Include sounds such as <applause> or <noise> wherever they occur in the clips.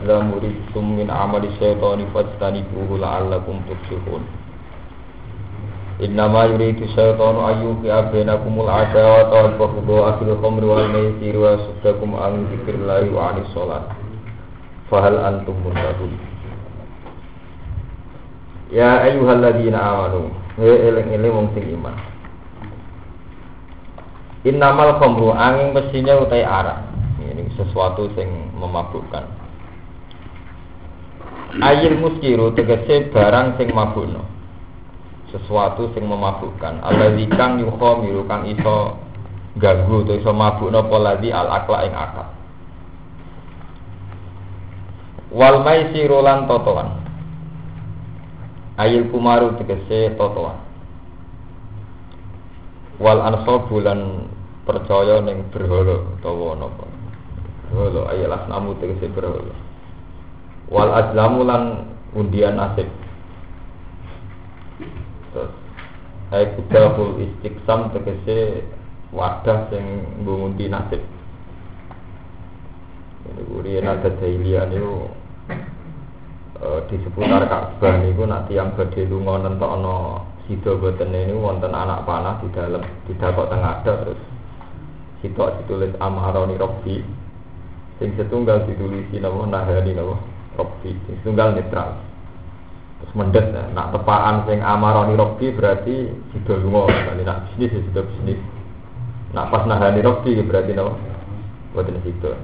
azlamu rijsum min amali syaitani fajtanibuhu la'allakum tuflihun Innama yuridu syaitanu ayyuqi'a bainakumul adawata wal baghdha'a fil khamri wal maisiri wa yasuddakum an dzikrillahi wa 'anis shalah Fahal antum muntahun Ya ayyuhalladzina amanu he eling-eling wong sing iman Innamal khamru angin mestinya utai arak. Ini sesuatu yang memabukkan. Ayil muskiru tegese barang sing mabukno. Sesuatu sing memabukkan. Alladzi kang yukhamiru kang iso ganggu atau iso mabukno poladi al akla ing akal. Wal maisiru lan totoan. Ayil kumaru tegese totoan wal anso bulan percaya ning berhala utawa napa berhala ayat asnamu tegese berhala wal azlamu lan undian nasib. Terus ay kudahul istiqsam tegese wadah sing ngundi nasib. Ini uri ada dailian itu uh, di seputar Ka'bah niku nak tiang badhe lunga nentokno Sido boten ini wonten anak panah di dalam tidak kok tengah ada terus sitok ditulis Amharoni Robbi sing setunggal ditulisi nama Nahani nama Robbi sing setunggal netral terus mendet nah, nak tepaan sing Amaroni Robbi berarti Sido lunga kali nak bisnis ya Sido bisnis. Nak pas Nahani Robbi berarti nama boten Sido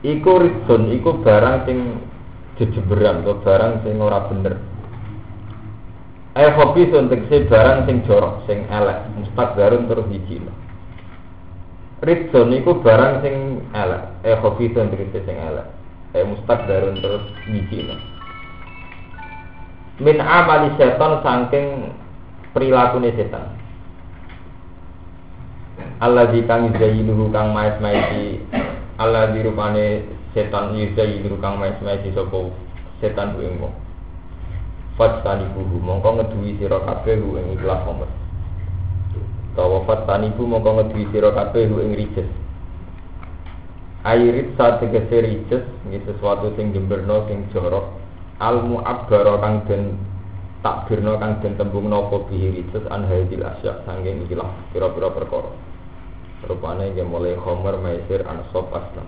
Iku rizon, iku barang sing jejeberan atau barang sing ora bener. Eh hobi untuk si barang sing jorok, sing elek, mustak darun terus hiji. Rizon itu barang sing elek, eh hobi untuk si sing elek, eh mustak darun terus hiji. Min amali setan saking perilaku setan. Allah kang yuzayinuhu kang mais maisi Allah dirupane setan yuzayinuhu kang mais maisi sopo setan ku ing Fatani buhu mongko ngeduwi sira kabeh ing ikhlas khomer. Tawa fatani bu mongko ngeduwi sira kabeh ing rijes. Airit saat tegese rijes ini sesuatu sing jemberno sing jorok. Al mu'abbara kang den takbirno kang den tembung nopo bihi rijes an hadil asya sangking ikhlas pira-pira perkara. Rupane yang mulai khomer maisir ansop aslam.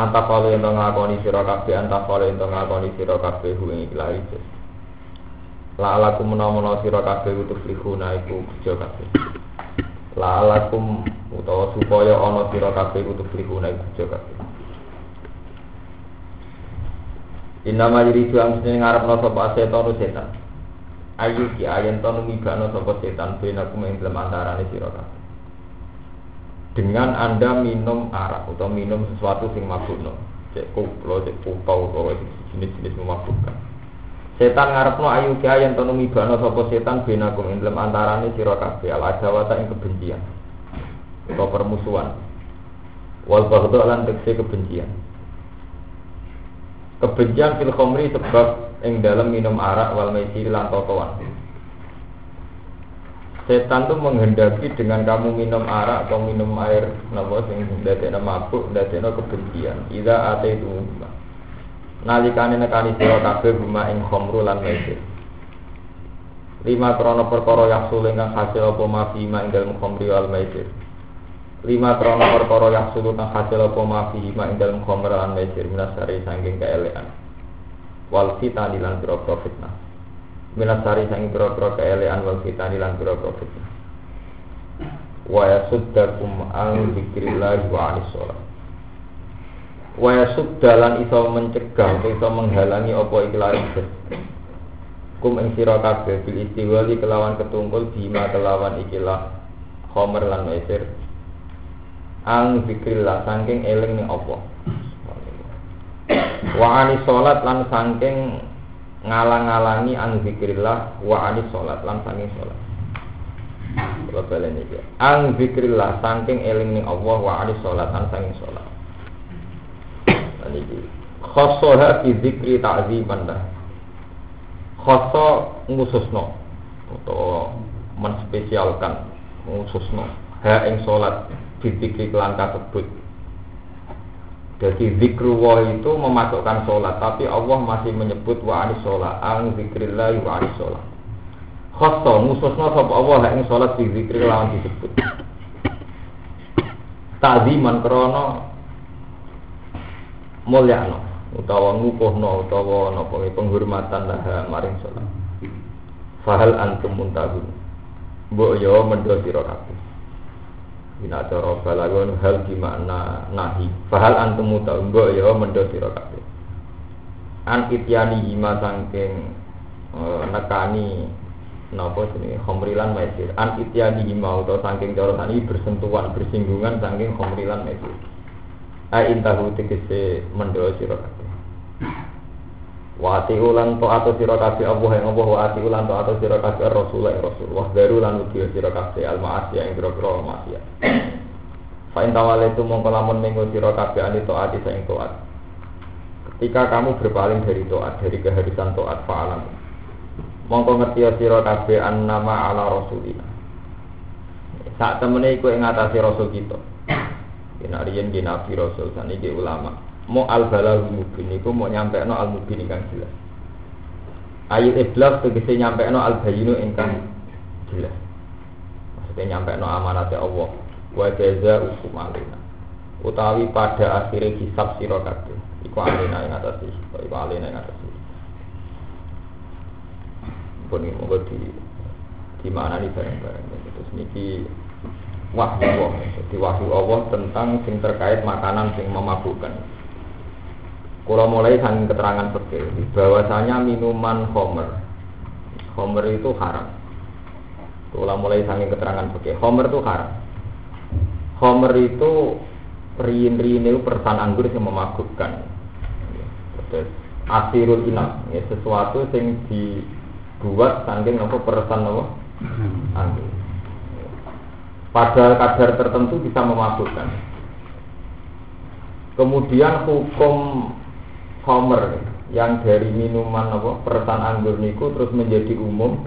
Antapalo yang ngakoni sira kabeh antapalo yang ngakoni sira kabeh hu ing ikhlas rijes. La alakum menawa sira kabeh utus lihuna iku kabeh. La alakum utawa supaya ana sira kabeh utus lihuna iku kabeh. Inama yuridu amsine ngarepno sapa setan setan. Ayu ki ayen to numibano sapa setan ben aku ing dalam antarane sira kabeh. Dengan Anda minum arak atau minum sesuatu sing mabukno, cek kuplo, cek kupau, atau jenis-jenis memabukkan. Setan ngarepno ayu kaya yang tonu mibano sapa setan benakum ing dalam antarane sira kabeh al adawata ing kebencian atau permusuhan. Wal baghdha lan tekse kebencian. Kebencian fil khamri sebab ing dalam minum arak wal maisir lan totoan. Setan tuh menghendaki dengan kamu minum arak atau minum air napa sing ndadekno mabuk, ndadekno kebencian. Ida ate itu nalikane nekani sira kabeh buma ing khamru lan maisir. Lima krono perkara yaksul ingkang hasil apa mafi ma ing dalem khamri wal maisir. Lima krono perkara yaksul kang hasil apa mafi ma ing dalem khamri lan maisir minasari saking keelekan. Wal fitani lan pira-pira fitnah. minasari sang pira-pira keelean wal fitani lan pira-pira fitnah wa yasuddakum an dzikrillah wa anis sholat wa yasuddalan iso mencegah iso menghalangi apa ikhlas kum ing sira kabeh bil istiwali kelawan ketungkul bima kelawan ikilah khomer lan maisir ang zikrillah saking eling ning apa wa anis sholat lan saking ngalang-alangi ang zikrillah wa anis sholat lan saking sholat. Kalau balen iki. Ang zikrillah saking eling ning Allah wa anis sholat lan saking sholat. Lan iki. Khossoha fi zikri ta'ziman dah. Khosso ngususno utawa menspesialkan khususno ha ing salat dipikir kelan kasebut jadi zikrullah itu memasukkan sholat, tapi Allah masih menyebut wa anis sholat, ang zikrillah wa anis sholat. Khosto, mususna sapa Allah ing sholat di zikrillah disebut. Ta'ziman krono mulyano utawa ngukuhno utawa napa penghormatan lah maring sholat. Fahal antum muntahun. Mbok yo kabeh. Ina cara balagon hal gimana nahi. Fahal antum mutaunggo ya mendo sira kabeh. An ityani hima sangking uh, nekani napa jenenge khomrilan maisir. An ityani hima utawa sangking cara sani bersentuhan bersinggungan sangking khomrilan maisir. A intahu tegese mendo sira kabeh. Wati ulan to atau sira kabeh Allah yang Allah wati ulan to atau sira kabeh Rasul yang Rasul. Wah baru lan uji sira kabeh al maasiyah ing grogro maksiat. Fa in itu mongko lamun minggu sira kabeh ani taati saing taat. Ketika kamu berpaling dari taat, dari keharusan taat fa'alam. Mongko ngerti sira kabeh annama ala rasulina. Saat temene iku ing atase rasul kita. Yen ariyen nabi rasul ulama mau al balal mubin itu mau nyampe no al mubin ingkang jelas. Ayat iblas tegese nyampe no al bayinu ingkang jelas. Maksudnya nyampe no amanat Allah. Wa jaza hukum alina utawi pada akhirnya hisab sira kabeh. Iku alina ing atas iku alina ing atas pun ini mau di di mana nih bareng-bareng. Terus niki wahyu Allah. Jadi wahyu Allah tentang sing terkait makanan sing memabukkan kalau mulai sang keterangan fikih bahwasanya minuman homer homer itu haram. Kalau mulai sang keterangan fikih homer itu haram. Homer itu rin-rin itu persan anggur yang memabukkan. Asirul inam, ya, sesuatu yang dibuat saking nopo persan nopo anggur. Pada kadar tertentu bisa memabukkan. Kemudian hukum homer yang dari minuman apa persan anggur niku terus menjadi umum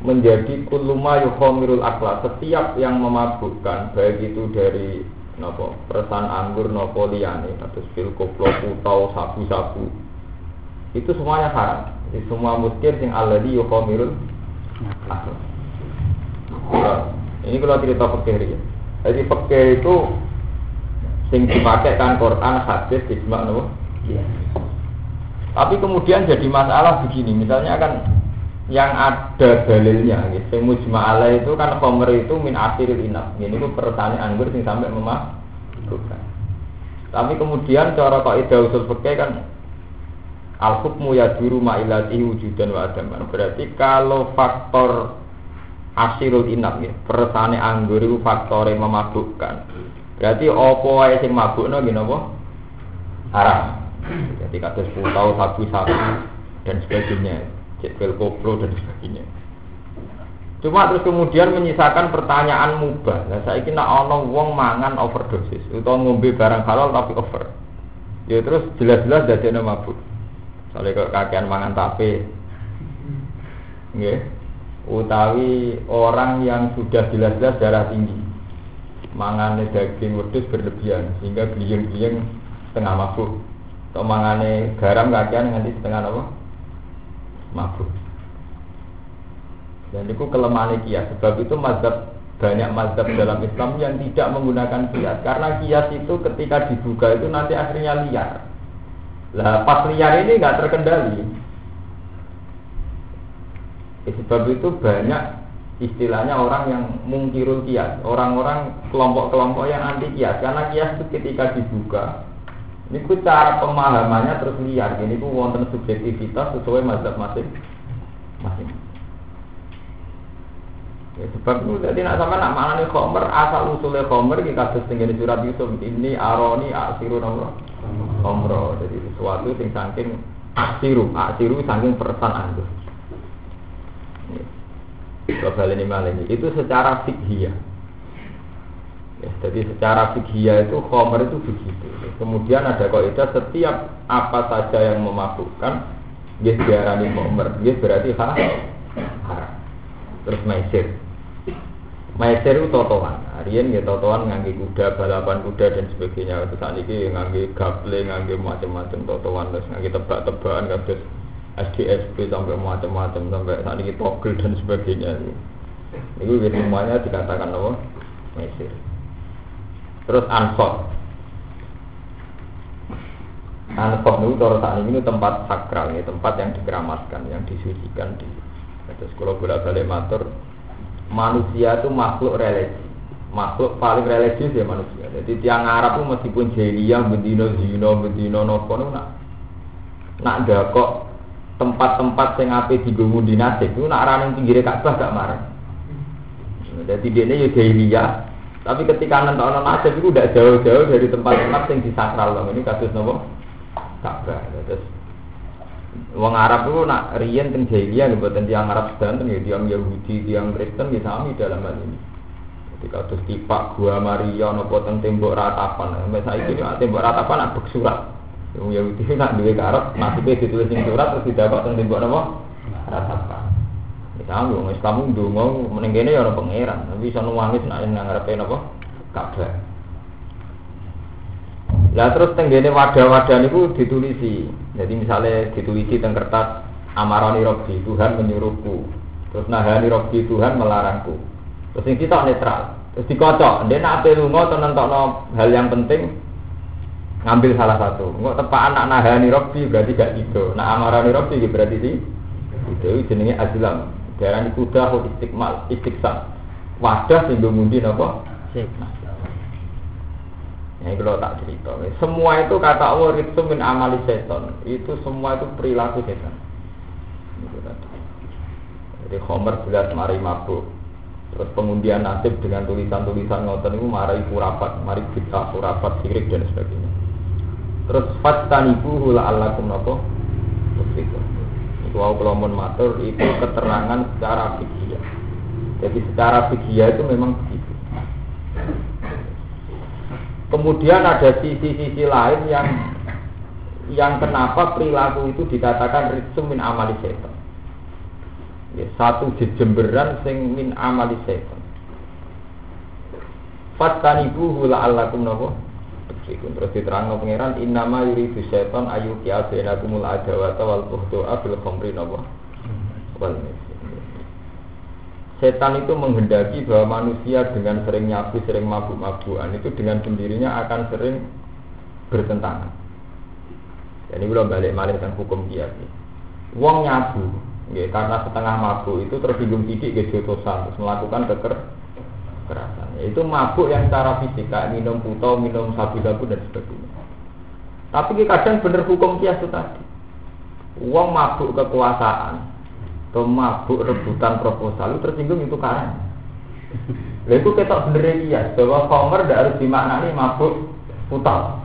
menjadi kuluma yuhomirul akla setiap yang memabukkan baik itu dari nopo persan anggur nopo liane atau pil koplo putau sabu sabu itu semuanya haram. Jadi semua muskir sing aladi yuhomirul akla ini kalau cerita fakir ya jadi fakir itu sing dipakai kan Quran hadis ijma nopo Ya. Tapi kemudian jadi masalah begini, misalnya kan yang ada dalilnya, gitu. Mujma'ala itu kan khomer itu min akhiril inap. Ini itu pertanyaan anggur sing sampai memabukkan. Tapi kemudian cara ida usul fikih kan al hukmu yaduru ma'ilati wujudan wa adaman. Berarti kalau faktor asirul inap ya, persane anggur itu faktor yang memabukkan. Berarti opo wae sing mabukno gini apa? Haram. Jadi kata tahu sabu-sabu dan sebagainya, cekel koplo dan sebagainya. Cuma terus kemudian menyisakan pertanyaan mubah. Nah, saya kira ono wong mangan overdosis atau ngombe barang halal tapi over. Ya terus jelas-jelas jadi mabuk. Soalnya kok kakean mangan tape, nggih. Utawi orang yang sudah jelas-jelas darah tinggi, mangan daging wedhus berlebihan sehingga beliang-beliang setengah mabuk. Tomangane garam kakean nganti setengah apa? Mabuk. Dan itu kelemahan kias. Sebab itu mazhab banyak mazhab dalam Islam yang tidak menggunakan kias. Karena kias itu ketika dibuka itu nanti akhirnya liar. Lah pas liar ini nggak terkendali. Ya, sebab itu banyak istilahnya orang yang mungkirul kias, orang-orang kelompok-kelompok yang anti kias. Karena kias itu ketika dibuka ini ku cara pemahamannya terus liar. Ini ku wonten subjektivitas sesuai mazhab masing masing. Ya, sebab itu jadi nak sama nak mana nih khomer asal usulnya khomer kita kasus tinggal surat Yusuf ini aroni asiru nomor khomro jadi sesuatu yang saking asiru asiru saking persan anda. Coba ini malah itu secara fikih Ya, jadi secara fikih itu khomer itu begitu. Kemudian ada kaidah setiap apa saja yang memabukkan dia diarani khomer, dia berarti haram. Terus Maisir. Maisir itu totoan. Rian ya totoan ngangge kuda, balapan kuda dan sebagainya. Terus saat ini ngangge gaple, ngangge macam-macam totoan, terus ngangge tebak-tebakan, terus SDSP sampai macam-macam sampai saat ini togel dan sebagainya. Itu semuanya dikatakan apa? Mesir. Terus Ansor. Ansor itu kalau saat ini tempat sakral, ini tempat yang dikeramatkan, yang disucikan di. Terus kalau bolak balik matur, manusia itu makhluk religi, makhluk paling religius ya manusia. Jadi tiang Arab itu meskipun jahiliyah, bedino zino, bedino nopo, nak nak ada kok tempat-tempat yang api digunggu dinasik itu nak raneng pinggir Ka'bah gak marah. Jadi dia ini ya jahiliyah, tapi ketika nanti orang nasib itu udah jauh-jauh dari tempat-tempat yang disakral loh. Ini kasus nopo Ka'bah. Terus Wong Arab itu nak rian teng jahiliyah nih buatan tiang Arab sedanten ya tiang Yahudi, tiang Kristen ya sami dalam hal ini. Jadi kados tipak gua Maria nopo teng tembok ratapan. Sampai saya ini tembok ratapan nak surat. Wong Yahudi nak duwe karep nasibnya ditulis surat terus didapat teng tembok nopo ratapan. Tahu wong Islam ndonga meneng ya ana pangeran, tapi iso nuwangis nek nang ngarepe napa? Ka'bah. Lah terus tenggene wadah-wadah niku ditulisi. Jadi misalnya ditulisi teng kertas amarani robbi Tuhan menyuruhku. Terus nahani robbi Tuhan melarangku. Terus ini kita netral. Terus dikocok, dia nak ape lunga nentokno hal yang penting ngambil salah satu. Enggak tepat anak nahani robbi berarti gak gitu. Nah amarani robbi berarti sih itu jenenge azlam. Darah ini kuda atau istiqmal, istiqsam. Wadah sehingga mundi apa? Ini kalau tak cerita. Semua itu kata Allah itu min amali setan. Itu semua itu perilaku setan. Jadi Homer jelas mari mabuk. Terus pengundian nasib dengan tulisan-tulisan ngoten itu marai kurapat, mari kita kurapat, sirik dan sebagainya. Terus fastanibu hula allakum napa? Wau kelomon matur itu keterangan secara fikih. Jadi secara fikih itu memang begitu. Kemudian ada sisi-sisi lain yang yang kenapa perilaku itu dikatakan rizum min amali setan. Ya, satu jejemberan sing min amali setan. Fatanibuhu la'allakum nabo Iku terus diterang pangeran innama yuridu syaiton ayu kia bainakumul adawata wal buhdu'a fil khamri napa Setan itu menghendaki bahwa manusia dengan sering nyabu, sering mabuk-mabukan itu dengan sendirinya akan sering bertentangan. Dan ini belum balik balik tentang hukum kiai. Wong nyabu, ya, karena setengah mabuk itu tersinggung titik ke terus melakukan keker kekerasan. Itu mabuk yang secara fisik kayak minum puto, minum sabu-sabu dan sebagainya. Tapi kadang bener hukum kias itu tadi. Uang mabuk kekuasaan, atau mabuk rebutan proposal itu tersinggung itu karena. Lalu itu kita bener kias bahwa Homer tidak harus dimaknani mabuk putal.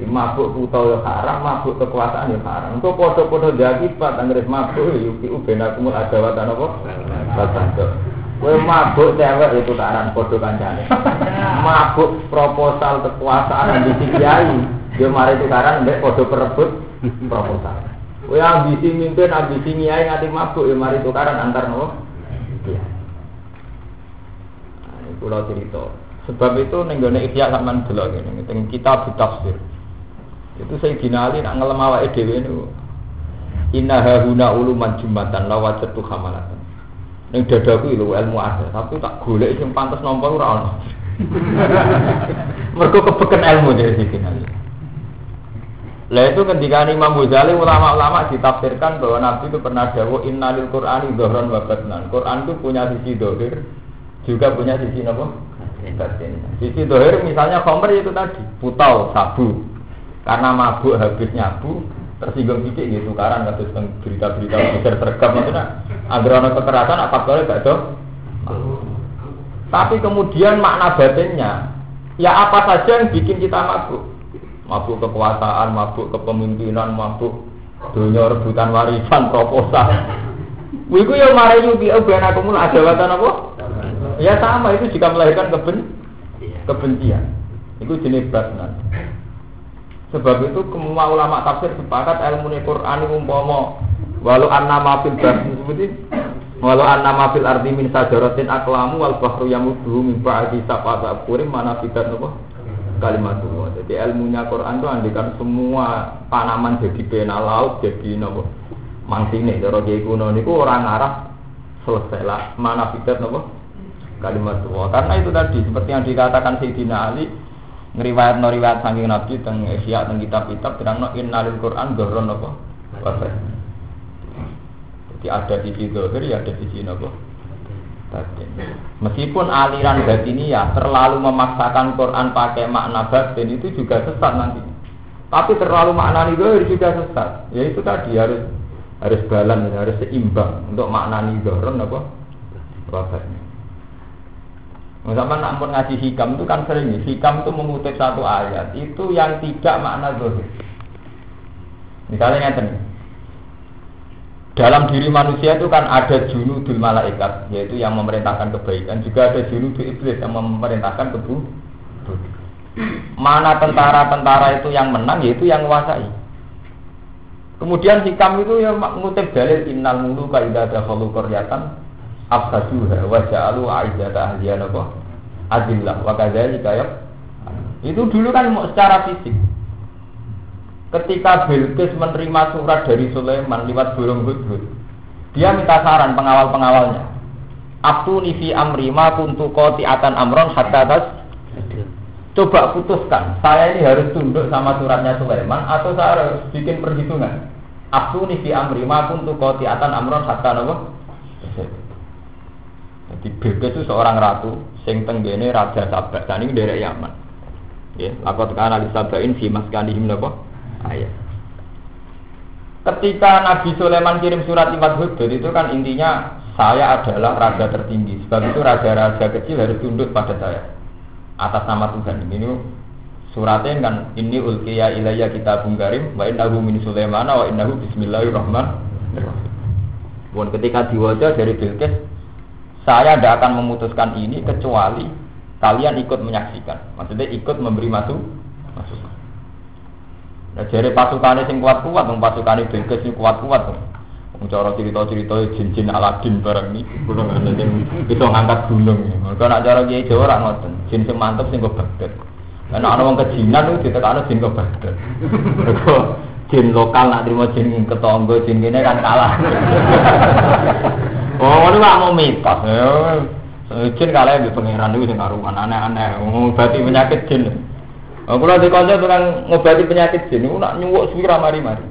Di mabuk putal ya haram, mabuk kekuasaan ya haram. Untuk podo-podo jadi pak, anggris mabuk, yuki ubenakumul ada watan apa? Batanjo. Kowe mabuk cewek itu karan padha kancane. Mabuk proposal kekuasaan ambisi kiai, dia mari tukaran mbek padha perebut proposal. Kowe ambisi mimpin, ambisi kiai ngati mabuk ya mari tukaran antar nopo? Kiai. Nah, ini pulau cerita. Sebab itu nenggone ikhya sampean delok ngene, teng kitab tafsir. Itu saya dinali nak ngelem awake dhewe niku. Inna hahuna uluman jumatan lawajatu hamalatan. Ning dadaku lho ilmu ada, tapi tak golek sing pantes nampa ora ono. <laughs> Mergo kebeken ilmu dari sini. Lah itu ketika Imam Ghazali ulama-ulama ditafsirkan bahwa Nabi itu pernah dawuh innalil Qur'ani dhahran wa batnan. Quran itu punya sisi dohir, juga punya sisi apa? Batin. Sisi dohir misalnya khomer itu tadi, putau, sabu. Karena mabuk habis nyabu, tersinggung sedikit gitu karena kasus berita-berita besar sergap maksudnya agar ada kekerasan apa boleh gak tuh tapi kemudian makna batinnya ya apa saja yang bikin kita mabuk mabuk kekuasaan mabuk kepemimpinan mabuk dunia rebutan warisan proposal Wiku yang marah juga, biar aku mulai ada watan apa? Ya sama itu jika melahirkan keben, kebencian. Itu jenis batnan. Sebab itu semua ulama tafsir sepakat ilmu Quran umpama walau anna ma fil seperti Walau anna ma fil ardi min sajaratin aklamu wal bahru yamudduhu min ba'di sab'ati abhurin mana fitat kalimat Allah. Jadi ilmunya Quran itu andikan semua tanaman jadi pena laut jadi napa mangsine cara kiai kuno niku orang arah selesai lah mana fitat kalimat Allah. Karena itu tadi seperti yang dikatakan Sayyidina Ali ngriwayat no riwayat saking Nabi teng Ihya teng kitab-kitab terang no innalil Quran dhurrun apa wafat. Jadi ada sisi zahir ya ada sisi apa batin. Meskipun aliran batin ya terlalu memaksakan Quran pakai makna batin itu juga sesat nanti. Tapi terlalu makna zahir juga sesat. Ya itu tadi harus harus balance, harus seimbang untuk makna dhurrun apa wafatnya. Sama nak pun ngaji hikam itu kan sering Hikam itu mengutip satu ayat. Itu yang tidak makna zohir Misalnya ngeten. Dalam diri manusia itu kan ada junudul malaikat Yaitu yang memerintahkan kebaikan. Juga ada junudul iblis yang memerintahkan keburukan Mana tentara-tentara itu yang menang Yaitu yang menguasai. Kemudian hikam itu yang mengutip dalil Innal mulu kaidah dakhalu koryatan afsaduha wa ja'alu aizata ahliyan apa adillah. Wa kadzalika ya. Itu dulu kan secara fisik. Ketika Bilqis menerima surat dari Sulaiman lewat burung hudhud dia minta saran pengawal-pengawalnya. Abtu nifi amri ma kuntu atan amron hatta tas. Coba putuskan, saya ini harus tunduk sama suratnya Sulaiman atau saya harus bikin perhitungan. Abtu nifi amri ma kuntu atan amron hatta nabo jadi Bilqis itu seorang ratu sing tenggene raja Sabak. Dan ini dari Yaman. Ya, lakot kana li sabain fi maskanihim napa? Ayat. Ketika Nabi Sulaiman kirim surat lewat Hudud itu kan intinya saya adalah raja tertinggi. Sebab itu raja-raja kecil harus tunduk pada saya atas nama Tuhan. Ini suratnya kan ini ulkiya ilayya kita bungkarim wa innahu min Sulaiman wa innahu bismillahirrahmanirrahim. Pun ketika diwajah dari Bilqis saya tidak akan memutuskan ini kecuali kalian ikut menyaksikan. Maksudnya ikut memberi masuk masukan. Nah, jadi pasukannya sing kuat-kuat, dong pasukannya Bilqis sing kuat-kuat. Cara cerita-cerita jin-jin Aladin barang ini, yang bisa ngangkat gunung. Kalau nak cara kiai Jawa orang ngoten, jin sing mantep sing kebagdet. Karena ana wong kejinan itu ditekakno jin kebagdet. jin lokal nak terima jin ketonggo jin kene kan kalah. Oh, ini gak mau mitos. Ya, jin kalah di pangeran itu sing karuan aneh-aneh. Ngobati penyakit jin. Kalau di kanca tukang ngobati penyakit jin, itu nak nyuwuk suwi mari-mari.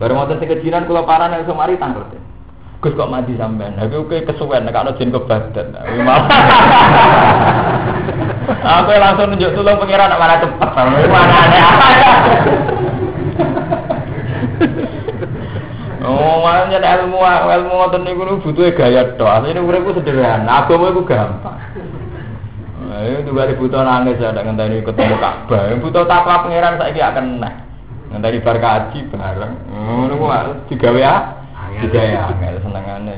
Baru mau sing kejinan kula parah nek mari tanglet. Gus kok mati sampean. Tapi oke kesuwen nek ana jin kebadan. <laughs> Aku langsung nunjuk tulung pangeran nak cepet. Mana aneh. <laughs> Oh, makanya ilmu ilmu ngoten niku butuh gaya tok. Asline uripku sederhana, agama iku gampang. Ayo tuh bari butuh nangis ada ngenteni ketemu Ka'bah. Butuh takwa pangeran saiki akan nah. Ngenteni bar kaji bareng. Ngono ku digawe ya. Digawe angel senengane.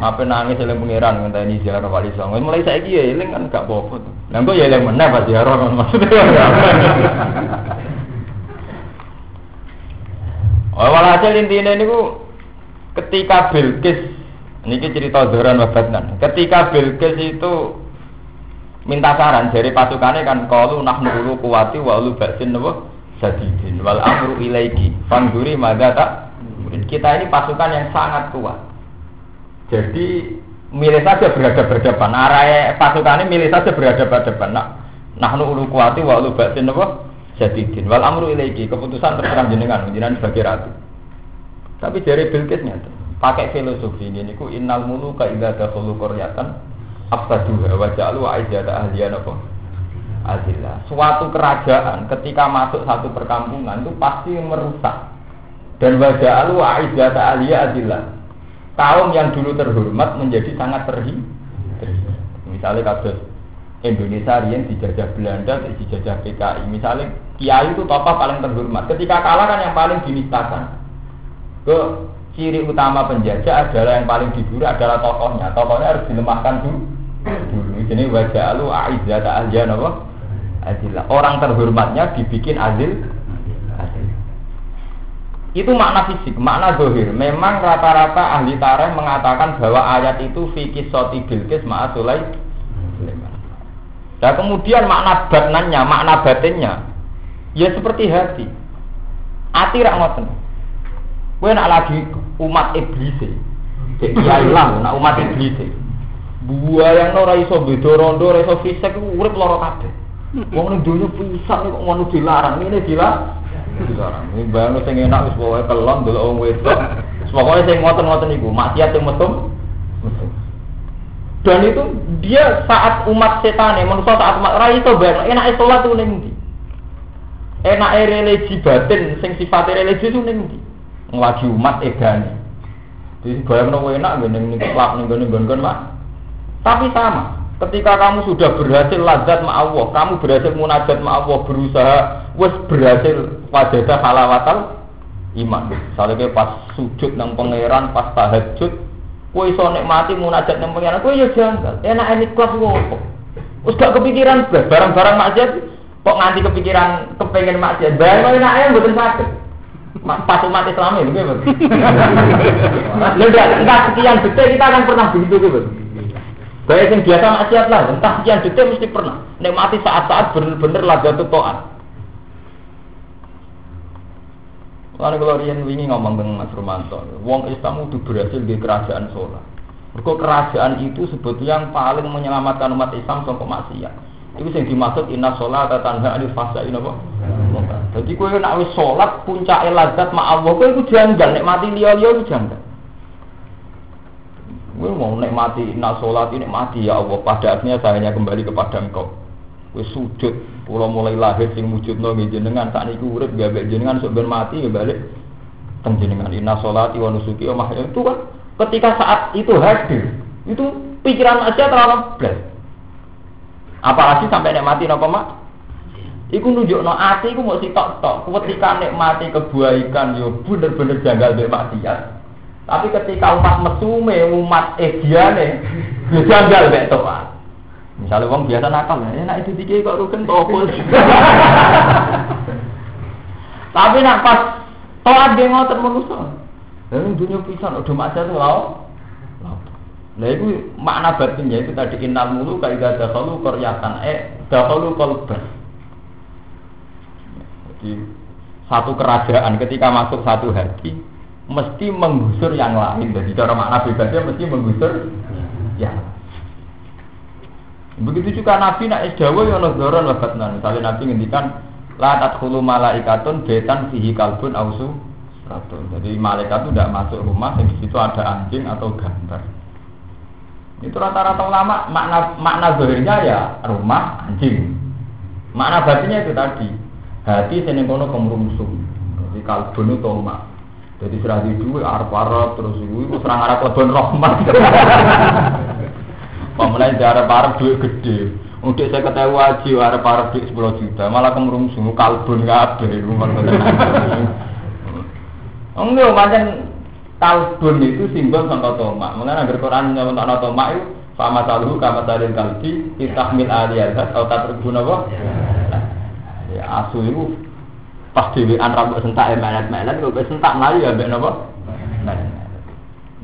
Apa nangis eling pangeran ngenteni ziarah wali songo. Mulai saiki ya eling kan gak apa-apa. Lah kok ya eling meneh pas ziarah maksudnya. <laughs> Oh, walhasil intinya ini ku ketika Bilqis ini cerita Zoran Wabatnan. Ketika Bilqis itu minta saran dari pasukannya kan kalau nak nuru kuwati walu baksin nopo sadidin wal amru ilaiki fangguri mada tak kita ini pasukan yang sangat kuat. Jadi milih saja berhadapan berhadapan arah pasukannya milih saja berhadapan hadapan nak nah nuru kuwati walu baksin nopo Jadidin wal amru ilaiki keputusan terserah jenengan jenengan sebagai ratu. Tapi dari Bilqis nyata pakai filosofi ini niku innal muluka idza dakhulu qaryatan afsaduha wa ja'alu aizata ahliyan apa? Azillah. Suatu kerajaan ketika masuk satu perkampungan itu pasti merusak. Dan wajah alu aizata ahliya azillah. Kaum yang dulu terhormat menjadi sangat terhi. Misalnya kasus Indonesia yang dijajah Belanda, dijajah PKI. Misalnya kiai itu tokoh paling terhormat. Ketika kalah kan yang paling dinistakan. Ke ciri utama penjajah adalah yang paling diburu adalah tokohnya. Tokohnya harus dilemahkan dulu. Dulu. Jadi wajah lu aizat aja apa? Adilah. Orang terhormatnya dibikin adil. Itu makna fisik, makna dohir. Memang rata-rata ahli tarikh mengatakan bahwa ayat itu fikih soti bilkis ma'asulai Nah kemudian makna batnannya, makna batinnya, ya seperti hati. Hati rak ngoten. Kowe nak lagi umat iblis. Cek kiai lah, nak umat iblis. Buaya yang ora iso beda rondo, ora iso fisik urip lara kabeh. Wong ning donya pisan kok ngono dilarang, ini dilarang. Dilarang. Ini bayang sing enak wis pokoke kelon delok wong wedok. Pokoke sing ngoten-ngoten iku, maksiat sing metu. Dan itu dia saat umat setan manusia saat umat rai itu bayang, enak sholat tuh ning Enak religi batin, sing sifatnya religi itu ning Ngelagi umat edani. Jadi bayang nopo enak gini ning klub ning gone gon mak. Tapi sama, Ketika kamu sudah berhasil lazat ma Allah, kamu berhasil munajat ma Allah, berusaha wes berhasil wajadah halawatal iman. Soalnya pas sujud nang pangeran, pas tahajud, kue iso nikmati munajat nang pangeran, kue ya janggal. Enak ini kelas ngopo. Wes gak kepikiran barang-barang maksiat kok nganti kepikiran kepengen maksiat. Barang enak yang betul sakit. Pas umat Islam ini, gitu. Enggak, enggak sekian detik kita akan pernah begitu, gitu. Baik yang biasa maksiat lah, entah sekian detik mesti pernah. Nikmati saat-saat bener-bener itu to'at. Lalu kalau Rian wingi ngomong dengan Mas Romanto, Wong Islam itu berhasil di kerajaan sholat. Mereka kerajaan itu sebetulnya yang paling menyelamatkan umat Islam sampai maksiat. Itu yang dimaksud inna sholat atau tanda alif fasa ini apa? Jadi kue nak wis sholat puncak eladat ma Allah, kue itu janggal, nikmati liya-liya itu janggal. Gue mau nikmati nak sholat ini mati ya Allah. Pada akhirnya saya hanya kembali kepada Engkau. Gue sujud, pulau mulai lahir sing wujud no jenengan saat itu urip gak jenengan sebenarnya mati ya balik jenengan inna sholati wa nusuki wa itu kan ketika saat itu hadir itu pikiran aja terlalu belas apalagi sampai nikmati nopo mak Iku nunjuk no ati, iku mau si tok tok. Ketika nikmati kebaikan, yo bener-bener janggal be maksiat. Tapi ketika umat mesume, umat ediane, ya janggal mek toa. Misalnya wong biasa nakal, ya nak itu dikit kok rugen topol. <laughs> Tapi nak pas toat dia ngotot manusia. Lalu dunia pisan udah macam tuh lau. Nah itu makna batinnya itu tadi innal mulu gak dahulu koryatan eh dahulu kolban. Jadi satu kerajaan ketika masuk satu hati mesti menggusur yang lain. Jadi cara makna bebasnya mesti menggusur ya. Begitu juga Nabi nak isdawa ya ono doron wabatnan. Misalnya Nabi ngendikan la tadkhulu malaikatun betan fihi kalbun ausu ratun. Jadi malaikat itu tidak masuk rumah di situ ada anjing atau gambar. Itu rata-rata ulama makna makna zahirnya ya rumah anjing. Makna batinnya itu tadi hati seneng kono kemrungsung. Jadi kalbun itu tomak. Jadi serah di duit, arab arab terus itu serang arab lebon rahmat. Pemenang di arab arab duit gede. Untuk saya ketahui aja arab arab duit sepuluh juta, malah kemerung sungguh kalbun nggak ada. Enggak, macam kalbun itu simbol contoh tomak. Mengenai agar Quran nyebut tomak itu sama saluhu kama salil kalbi itahmil aliyat atau tak terguna Ya asu itu pas an rambut sentak ya melet-melet kok sentak melayu ya mbek napa Nah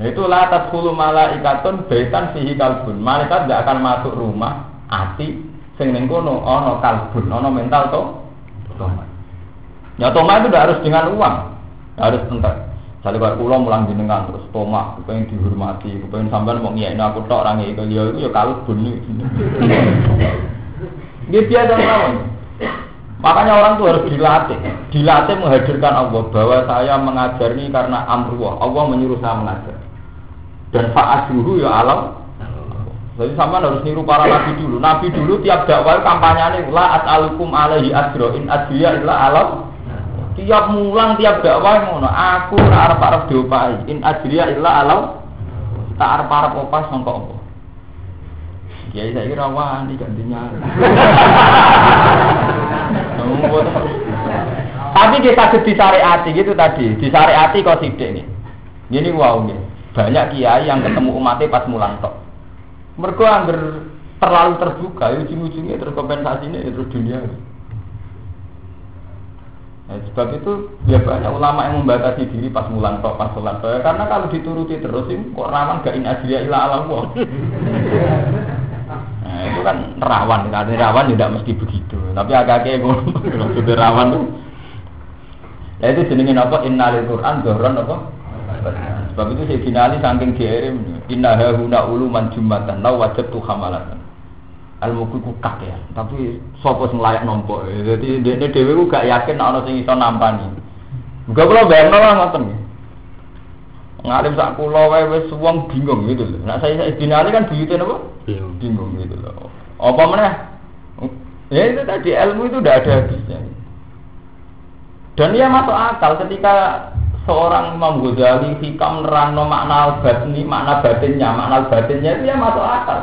itu latas hulu malaikatun baitan fihi kalbun. Malaikat tidak akan masuk rumah ati sing ning kono ana kalbun, ana mental to. Toma. Ya toma itu tidak harus dengan uang. Harus entek. Jadi kalau pulau mulang jenengan terus toma, kepengen dihormati, kepengen sampean mau ngiyain aku tok orang itu ya itu ya kalbun. Dia biasa mawon. Makanya orang itu harus dilatih, dilatih menghadirkan Allah bahwa saya mengajar ini karena amrullah. Allah menyuruh saya mengajar. Dan fa'asyuhu ya alam. Jadi sama harus niru para nabi dulu. Nabi dulu tiap dakwah kampanye ini la as'alukum alaihi ajro in ajriya illa alam. Tiap mulang tiap dakwah ngono, aku arep arep diopai in ajriya illa alam. Tak arep arep opas sangka Allah. Ya saya kira wani gantinya. Tapi kita disariati gitu tadi, disariati kok sidik nih. Ini wow nih. Banyak kiai yang ketemu umatnya pas mulang tok. Mereka angger terlalu terbuka, ujung-ujungnya terus kompensasinya terus dunia. Nah, sebab itu ya banyak ulama yang membatasi diri pas mulan tok pas sholat tok. Karena kalau dituruti terus ini kok rawan gak in ajriya ila ala <laughs> Nah itu kan rawan, karena rawan tidak ya mesti begitu. Tapi agak-agak ngono, <laughs> rawan tuh. Nah itu jenengin apa? Innalil Quran dohron apa? Sebab itu saya finali saking diirim. Inna hahuna uluman jumatan, lau wajib tuh hamalatan. Ilmu ku kak ya. Tapi sopo sing layak nompo jadi dia dewi ku gak yakin ana sing iso nampani. Gak kula bayangno lah ngoten ngalim sak kula wae wis wong bingung gitu loh nah saya saya dinali kan buyute napa? Bingung bingung gitu loh apa meneh? Ya itu tadi ilmu itu udah ada habisnya. Dan dia masuk akal ketika seorang Imam Ghazali hikam nerangno makna batni makna batinnya makna batinnya itu ya masuk akal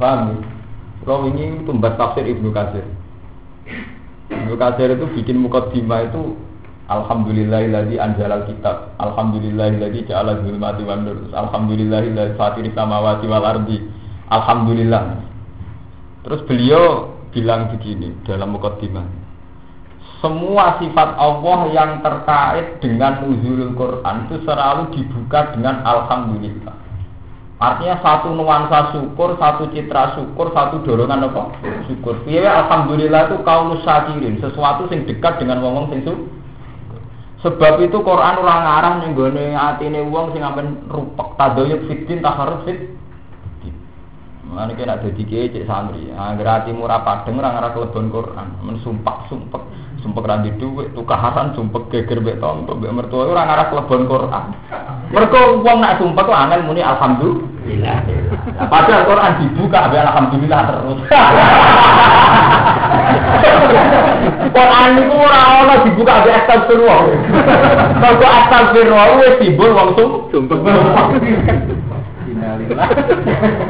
Paham ya? Kalau ini tumbat tafsir Ibnu Katsir. Ibnu Katsir itu bikin mukaddimah itu Alhamdulillahilladzi anzalal kitab. Alhamdulillahilladzi ja'ala zulmati wan nur. Alhamdulillahilladzi fatiri samawati wal ardi. Alhamdulillah. Terus beliau bilang begini dalam mukaddimah. Semua sifat Allah yang terkait dengan nuzulul Quran itu selalu dibuka dengan alhamdulillah. Artinya satu nuansa syukur, satu citra syukur, satu dorongan apa? Syukur. Iya, alhamdulillah itu kaum syakirin, sesuatu yang dekat dengan wong sing Sebab itu Quran orang ngarang ning gone atine wong sing ampen rupek tadoyuk fitin taharus fit. Mana kena dadi kiye cek santri. Angger atimu padeng ora ngarah kelebon Quran, men sumpek-sumpek sumpek ra di dhuwit, tukaran sumpek geger mbek tonto mbek mertua ora ngarah kelebon Quran. Mergo wong nak sumpek kok angel muni alhamdulillah. Padahal Quran dibuka ambek alhamdulillah terus. Quran niku ora ana dibuka ambek astagfirullah. Mergo astagfirullah wis timbul wong sumpek.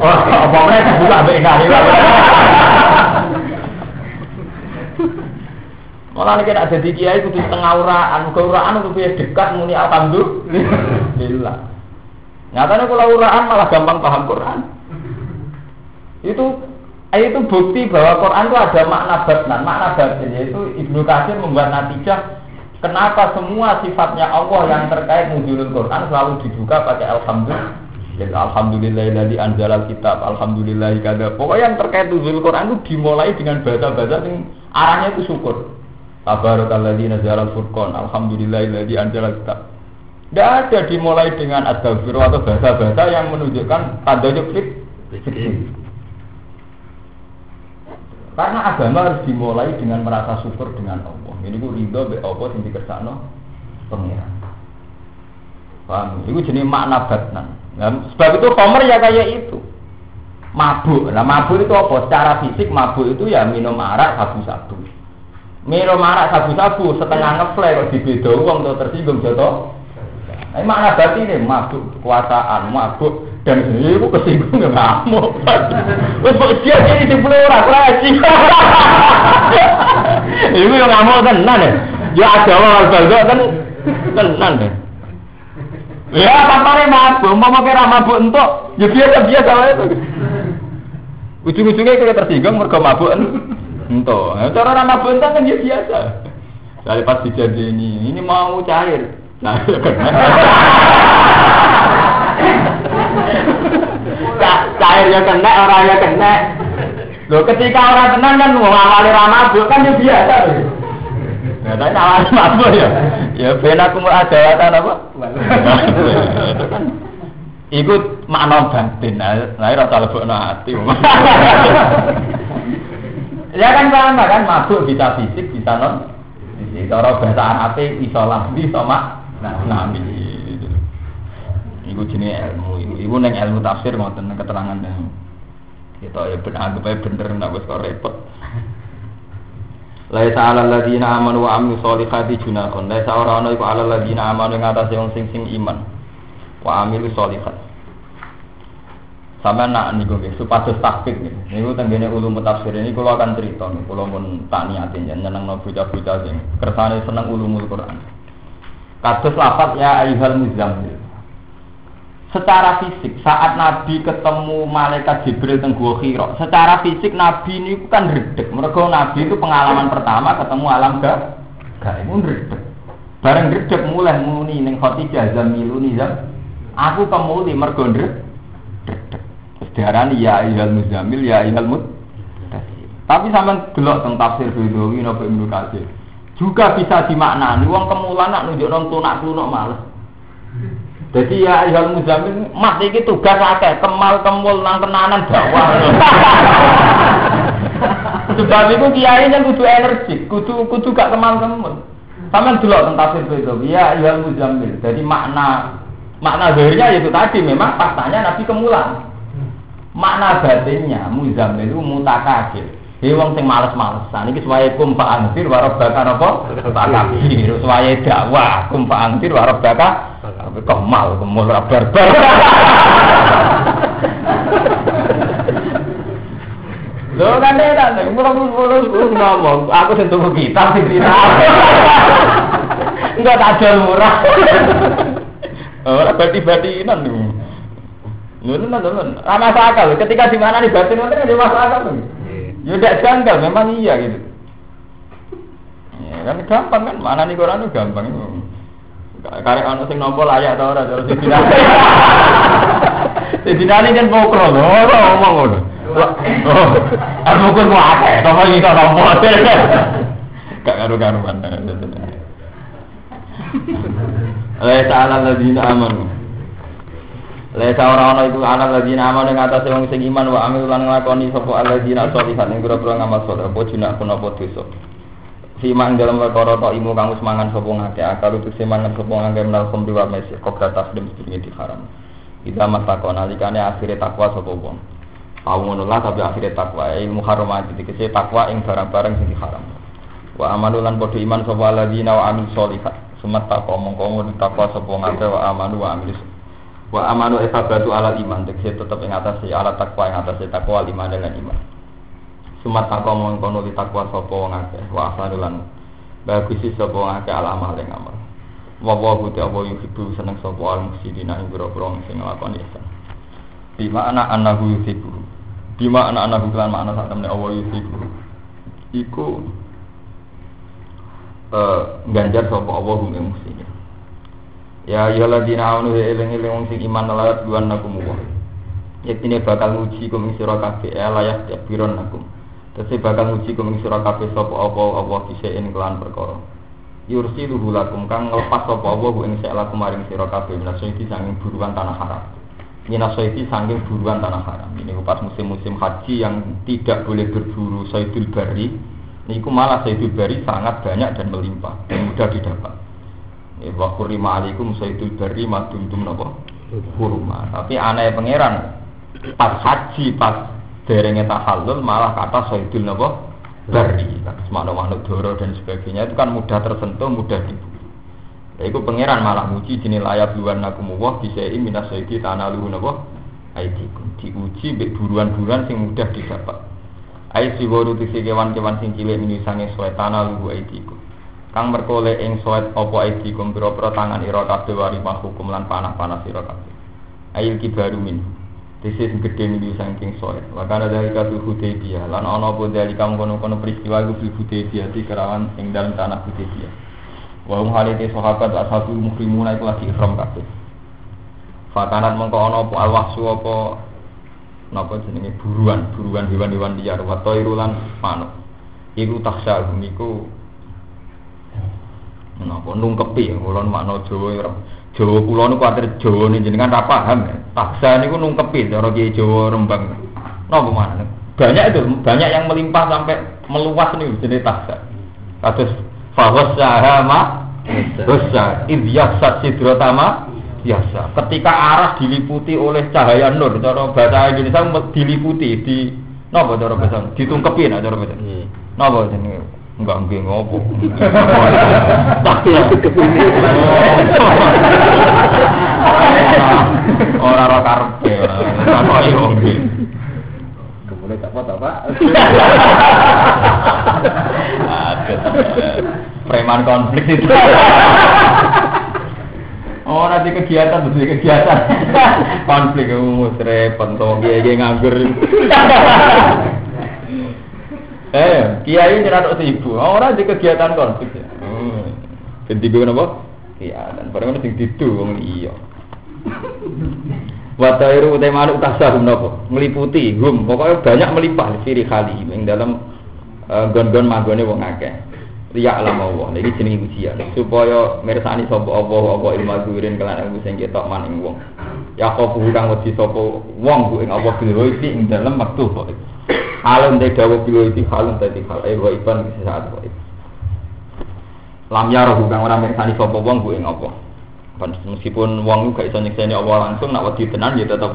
Oh, apa meneh dibuka ambek innalillah. Malah nek ada di kiai kudu setengah uraan, muga uraan kudu dekat muni alhamdulillah. Nyatanya kalau uraan malah gampang paham Quran. Itu itu bukti bahwa Quran itu ada makna batnan, makna batin yaitu Ibnu Katsir membuat natijah kenapa semua sifatnya Allah yang terkait nuzulul Quran selalu dibuka pakai alhamdulillah. Alhamdulillah dari anjalal kitab, alhamdulillah kada. Pokoknya yang terkait nuzul Quran itu dimulai dengan bahasa-bahasa yang arahnya itu syukur. Tabarakalladzi nazala al-furqan. Alhamdulillahilladzi anzala kitab. Tidak ada dimulai dengan astagfirullah atau bahasa-bahasa yang menunjukkan tanda fit. Karena agama harus dimulai dengan merasa syukur dengan Allah. Ini gue ridho be Allah yang dikersakno pengiran. Paham? Itu jenis makna batnan. Nah, sebab itu Homer ya kayak itu. Mabuk. Nah, mabuk itu apa? Secara fisik mabuk itu ya minum arak sabu-sabu. Miro marak sabu-sabu setengah ngeflare kok dibedo wong to tersinggung joto. Ini makna berarti ini mabuk kekuasaan, mabuk dan ini aku kesinggung ya ngamuk. <laughs> Wes dia jadi di pulau lagi. <laughs> Ibu yang ngamuk tenan ya. Ya ada orang baldo kan tenan deh. Ya papare mabuk, mau kira mabuk entuk, ya biasa biasa itu. Ujung-ujungnya kita tersinggung mergo mabuk Ento, nah, cara ramah bentang kan ya biasa. Saya pas dijanji ini, ini mau cair. Nah, ya <laughs> kena. cair ya kena, orang ya kena. Loh, ketika orang tenang kan mau ngawali ramah kan ya biasa. Nah, tapi awal mabuk ya. Ya ben aku mau ada apa? Itu kan ikut makna batin. Nah, rasa lebokno ati. <laughs> Ya kan sama kan mabuk bisa fisik bisa non fisik. Cara bahasaan ape bisa lambi sama nah nabi. Iku jenis ilmu, iku, neng ilmu tafsir ngoten keterangan yang kita ya benar anggap aja bener nggak wis kok repot. Laisa ala ladina amanu wa amilu sholihati junakon. Laisa ora ala ladina amanu ing atase wong sing sing iman wa amilu sholihat. Sama nak niku nggih supados takfik nggih. Niku tenggene ulum tafsir ini kula akan cerita nih, kula mun tak niatin nyenengno bocah-bocah sing kersane seneng ulumul Quran. Kados lafat ya ayyuhal muzammil. secara fisik saat Nabi ketemu malaikat Jibril teng Gua secara fisik Nabi ini kan redek. Mereka Nabi itu pengalaman pertama ketemu alam ga, gak itu redek. Bareng redek mulai muni ning Khadijah zamiluni zam. Aku kemuli mergo redek. Sedarani ya ayyuhal muzamil ya ayyuhal mud. Tapi sampean delok teng tafsir Bedawi napa Ibnu. Juga bisa dimaknani wong kemulan nak nunjuk nang tunak tunuk males. Jadi ya ayat muzamin, mak iki tugas akeh, kemal kemul nang tenanan dakwah. <laughs> Sebab itu kiai yang kudu energi, kudu kudu gak kemal kemul. Sama dulu tentang tafsir itu, ya ayat muzamin. Jadi makna makna zahirnya itu tadi memang faktanya Nabi kemulan. Makna batinnya muzamin itu mutakabir. Dia wong sing males-malesan iki suwaye kum fa anfir wa rabbaka napa? Takabir. Dakwah kum fa anfir wa rabbaka kemal kemul ra barbar. Lho kan enak, mulai-mulai ngomong, aku sing tuku kita sing dina. Enggak tak jual murah. Ora bati-batinan Ngono ana akal. Ketika di mana nih batin ngoten ada masuk akal. Ya tidak janggal, memang iya gitu. Ya kan gampang kan, mana nih Quran itu gampang. Karek anu sing nampa layak ta ora terus sidina. Sidina kan pokro ora ngomong ngono. Oh, aku kok akeh, to iki kok nampa. Gak karo-karuan. <laughs> Laisa ala ladina amanu. Laisa ora ana iku ana ladina amanu ing atase wong sing iman wa amil lan nglakoni sapa alladzina sholihat ing pira-pira ngamal saleh apa jinak punapa dosa. Fima ing dalam perkara ta imu kang wis mangan sapa ngake akal utus mangan sapa ngake menal khomri wa mesih kok datas dem sedurunge diharam. Ida matakon alikane akhire takwa sapa wong. Tau ngono lah tapi akhire takwa ilmu haramat dikese takwa ing barang-barang sing diharam. Wa amanu lan padha iman sapa alladzina wa amil sholihat. Sumat takwa mongko takwa sapa ngake wa amanu wa amil wa amanu esabatu ala iman. Tegese tetep ing atas ala takwa ing atas takwa iman dengan iman. Sumat takwa mongko nuli takwa sapa wong akeh. Wa asanulan bagus sapa wong akeh ala amal ing amal. Wa wa hu ta wa yuhibbu seneng sapa al muslimina ing boro-boro sing nglakoni ihsan. Di makna anahu yuhibbu. Di makna anahu lan makna sak temne Allah yuhibbu. Iku eh ganjar sapa Allah ing Ya ladina amanu ya eling eling wong sing iman layat duan nakum wa. Yektine bakal nguji kum ing sira kabeh layat biron nakum. Tese bakal nguji kum ing sira kabeh sapa apa apa disein kelan perkara. Yursiluhu lakum kang nglepas sapa apa ing sek lakum maring sira kabeh minasaiti sanging buruan tanah haram. Minasaiti sanging buruan tanah haram. Ini pas musim-musim haji yang tidak boleh berburu saidul bari. Niku malah saidul bari sangat banyak dan melimpah dan mudah didapat. Wa kurima alaikum sayyidul bari maduntum napa? Kurma. Tapi aneh pangeran pas haji pas derenge tahallul malah kata sayyidul napa? Bari. Kata semakna makhluk doro dan sebagainya itu kan mudah tersentuh mudah diburu ya itu pangeran malah muji dini layak luar nakum wah bisa ini minas sayyidi tanah luhu napa? Aidikum. Diuji be buruan-buruan sing mudah didapat. Ait siworu tisi kewan-kewan sing cilik ini sange suwe tanah luhu aidikum kang merkole ing soet apa iki kum pira tangan ira kabeh wari hukum lan panah-panah sira kabeh? Ayil min. Sing gedhe mili saking soet wa kana dari kabeh Hudaybiyah. Lan ana apa dari kamu kono-kono peristiwa iku fil Hudaybiyah di kerawan ing dalam tanah Hudaybiyah. Wa hum halite sahabat ashabul muhrimun iku lagi ihram kabeh. Fakanat mengko ana apa alwahsu apa napa jenenge buruan buruan hewan-hewan liar. Wa tairulan manuk. Iku taksya iku Napa nungkepi kula makna Jawa ora. Jawa kula niku kuwatir Jawa ning jenengan ra paham. Taksa niku nungkepi cara Kiai Jawa Rembang. Napa mana? Banyak itu, banyak yang melimpah sampai meluas nih jenis taksa. Kados fawasaha ma dosa idyasat sidrotama biasa. Ketika arah diliputi oleh cahaya nur, cara bahasa Indonesia diliputi di napa cara bahasa ditungkepi nah cara bahasa. Napa jenenge? Enggak enggak ngopo. Tapi aku kepini. Ora ora karepe. Apa yo nggih. Kemudian tak apa Pak. Preman konflik itu. Ora di kegiatan di kegiatan konflik mus repot to kiai nganggur eh kiai nyerah sibuk. Orang di kegiatan konflik ganti gue napa kegiatan padahal sing didu wong iya. Watairu utai manuk tasahum nopo meliputi hum. Pokoknya banyak melimpah siri kali yang dalam uh, gon-gon magone wong akeh. Riya alam Allah. Ini jenenge ujian. Supaya mirsani sapa Allah apa ilmu gurin kelan ilmu sing ketok maning wong. Ya khofu kang wedi sapa wong ku ing Allah iki ing dalam waktu kok alam de dawa bil iki halun tadi hal eh wa iban saat wa lam yarahu kang ora mirsani sapa wong ing Allah meskipun wong gak iso nyekseni Allah langsung nak wedi tenan ya tetep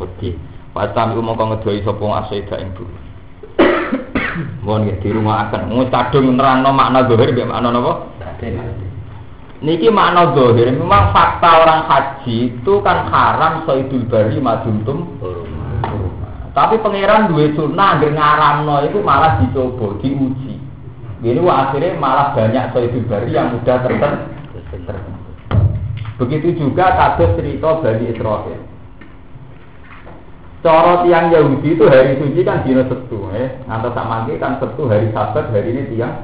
wedi. Pasam iku mongko ngedoi sapa asida ing buru. <coughs> Mohon nggih di rumah akan mung kadung nerangno makna zahir mbek makna napa? Niki makna zahir memang fakta orang haji itu kan haram saidul bari maduntum tapi pangeran duwe sunnah anggere ngaramno itu malah dicoba, diuji. Ini akhirnya malah banyak saidul bari yang mudah tertentu. Begitu juga kados cerita Bani Israel. Cara tiang Yahudi itu hari suci kan dino setu, eh. Sak mangke kan setu hari Sabat, hari ini tiang.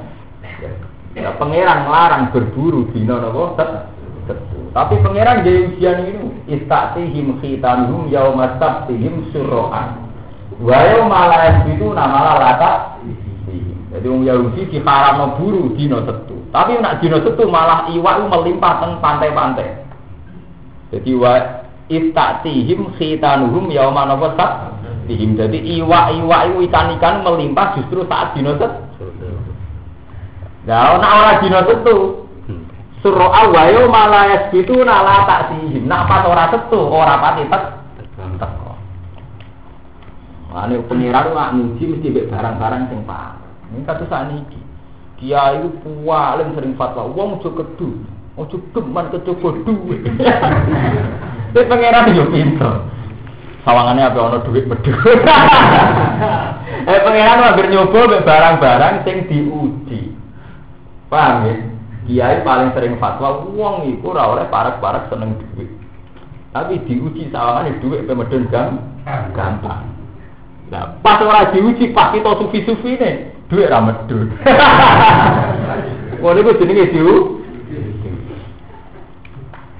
Ya, pangeran melarang berburu dino napa setu. Tapi pangeran dia ujian ini istatihim khitanuhum yauma sabtihim surrohan. Wa yauma la itu nama lata. Jadi orang Yahudi diharam buru dino setu. Tapi nak dino setu malah iwak melimpah teng pantai-pantai. Jadi wa iftatihim khitanuhum yauma nafasat tihim. Jadi iwa-iwa itu ikan-ikan melimpah justru saat dino set. Nah, nak ora dino setu. Suruh awayo malah itu nala tak sihim. Nak pas ora setu, ora pati tek. Teko. Ane pengiran nggak muji mesti bek barang-barang sing pak. Ini kata saat ini. Kiai itu paling sering fatwa. Wong ojo kedu. Ojo geman kecoba duit. Tapi pangeran yo pinter. Sawangannya apa ono duit medhu. <laughs> eh pangeran hampir nyoba barang-barang sing diuji. Paham ya? Kiai paling sering fatwa wong iku ora oleh parak-parak seneng duit. Tapi diuji sawangane duit pe medun gam gampang. Nah, pas ora diuji pas kita sufi-sufi nih, duit ra medun. <laughs> Ngono iku jenenge diuji.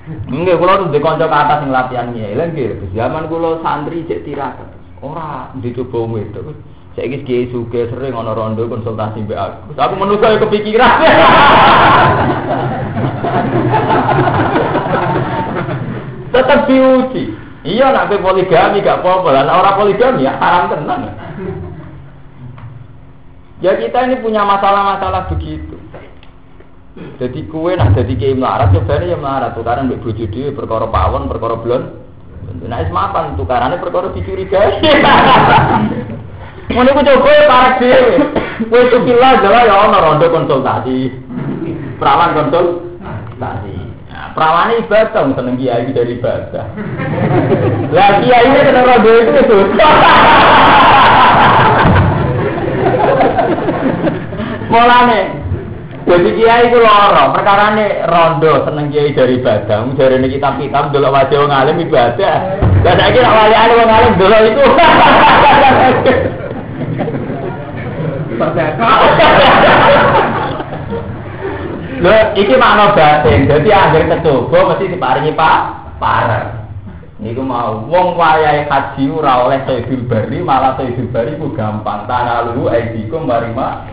Enggak, kalau tuh di konco ke atas yang latihan ngilang gitu. Zaman kalau santri cek tirakat, ora dicoba. Saya kis kiai suke sering ono rondo konsultasi mbak aku. Aku menurut saya kepikiran. <laughs> Tetap diuji. Iya nak poligami gak apa-apa lah. Orang poligami ya haram tenang. Ya kita ini punya masalah-masalah begitu. Jadi kue nak jadi kiai melarat coba ya melarat tukaran mbek bojo dhewe perkara pawon perkara blon. Nah is mapan tukarannya perkara dicurigai. Ngono ku coba para dhewe. Kowe tukilah jalan ya ono rondo konsultasi. Perawan konsultasi. Nah, perawan ibadah seneng kiai dari ibadah. Lah kiai ini kena rondo itu itu. Mulane jadi kiai itu loro, perkara ini rondo seneng kiai dari ibadah. Dari ini kita kita dulu wajah orang alim ibadah. Dan saya kira wajah orang alim dulu itu. Lho, iki makna batin. Jadi akhir kecoba mesti diparingi pak parah. Niku mau wong wayahe haji ora oleh sayyidul bari malah sayyidul bari ku gampang. Tanah lu aidikum marima.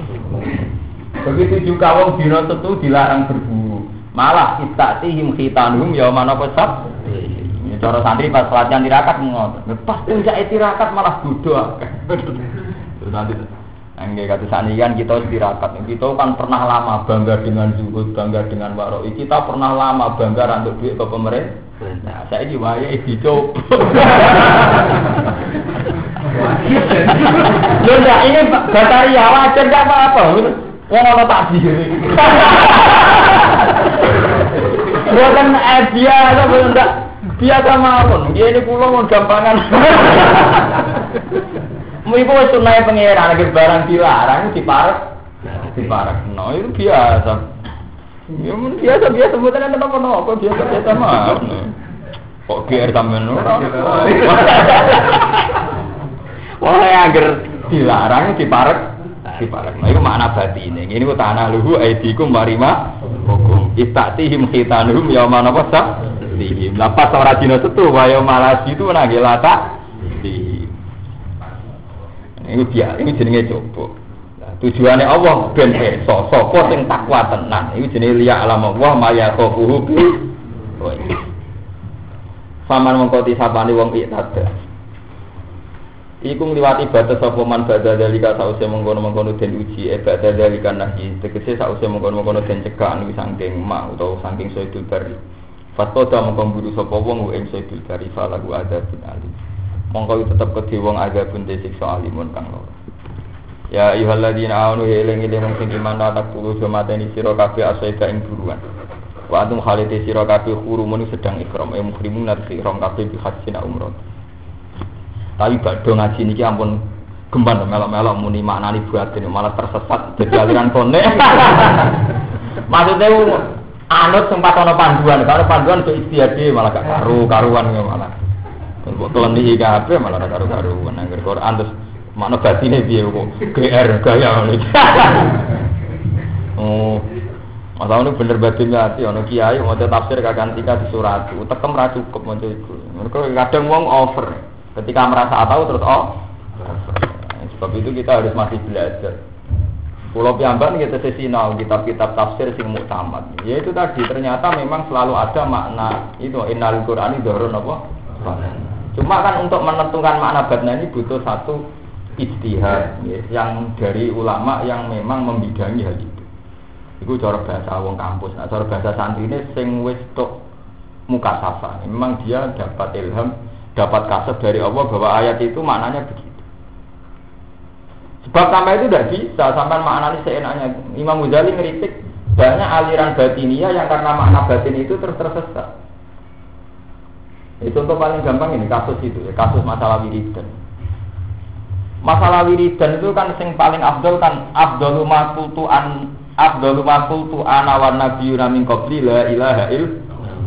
Begitu juga wong dina tetu dilarang berburu. Malah istatihim khitanuhum ya mana pesat. Ini cara santri pas latihan tirakat ngotot. Pas puncak tirakat malah bodoh. <laughs> Nanti Enggak kata saat kan kita tirakat. Kita kan pernah lama bangga dengan zuhud, bangga dengan waroi. Kita pernah lama bangga untuk duit ke pemerintah. Nah, saya ini waya itu Loh, ini bataria wajar gak apa-apa. Wong ana takdir. Bukan biasa, bukan enggak biasa mawon. Dia ini pulau mau gampangan. Ibu wis sunai pangeran lagi barang dilarang diparek. Diparek. No itu biasa. Ya biasa biasa mboten enten apa-apa biasa biasa mah. Kok GR sampean ora? Wah, agar dilarang diparek diparek. Nah, itu makna batine. Ini ku tanah luhu aidikum marima hukum. Istatihim khitanuhum yauma? Dihim. Lah pas ora dina setu wa yauma itu nangge lata. Ini dia, ini jenenge coba. Nah, tujuannya Allah ben so sapa sing takwa tenan. Ini jenenge liya alam Allah maya bi. Faman mengkoti sapani wong iktada. Iku ngliwati batas sapa man badha dalika sause mengkono-mengkono den uji e badha dalika nahi tegese sause mengkono-mengkono den cekak anu saking mak utawa saking sayyidul bari. Fatoda mengkon buru sapa wong ing sayyidul bari falahu adzabun alim. Mongko tetep kedhe wong adzabun te siksa alimun kang loro. Ya ayyuhalladzina amanu eling-eling wong sing iman tak tulu jomateni sira kabeh asaida ing buruan. Wa antum khalite sira kabeh hurumun sedang ikram e muhrimun narsi ihram kabeh bi hajjin umrah. Tapi badhe ngaji niki ampun gemban melok-melok muni maknani buatin malah tersesat jadi aliran kone. <laughs> Maksudnya anut sempat ana panduan, kalau panduan ke istiadat malah gak karu karuan malah. Kok keleni kabeh malah gak karu-karuan nang Quran terus makna batine piye kok GR gaya ngono <laughs> Oh, Masalah ini bener batin hati, ono kiai mau tafsir kakak tika di surat, tekem ra cukup mau itu. Mereka kadang wong over. Ketika merasa tahu terus oh. Sebab itu kita harus masih belajar. Pulau Piamban kita sesinau kitab-kitab tafsir sing muktamad. Ya itu tadi ternyata memang selalu ada makna itu innal Qur'ani dorong apa? Cuma kan untuk menentukan makna batna ini butuh satu ijtihad ya, yang dari ulama yang memang membidangi hal itu. Itu cara bahasa wong kampus. Nah, cara bahasa santri ini sing wis tok muka safa. Memang dia dapat ilham dapat kasih dari Allah bahwa ayat itu maknanya begitu. Sebab sampai itu tidak bisa sampai maknanya seenaknya. Imam Ghazali ngeritik banyak aliran batinia yang karena makna batin itu terus tersesat. Itu contoh paling gampang ini kasus itu ya, kasus masalah wiridan. Masalah wiridan itu kan sing paling abdul kan abdul makultu an abdul makultu ana wa nabiyuna min qabli la ilaha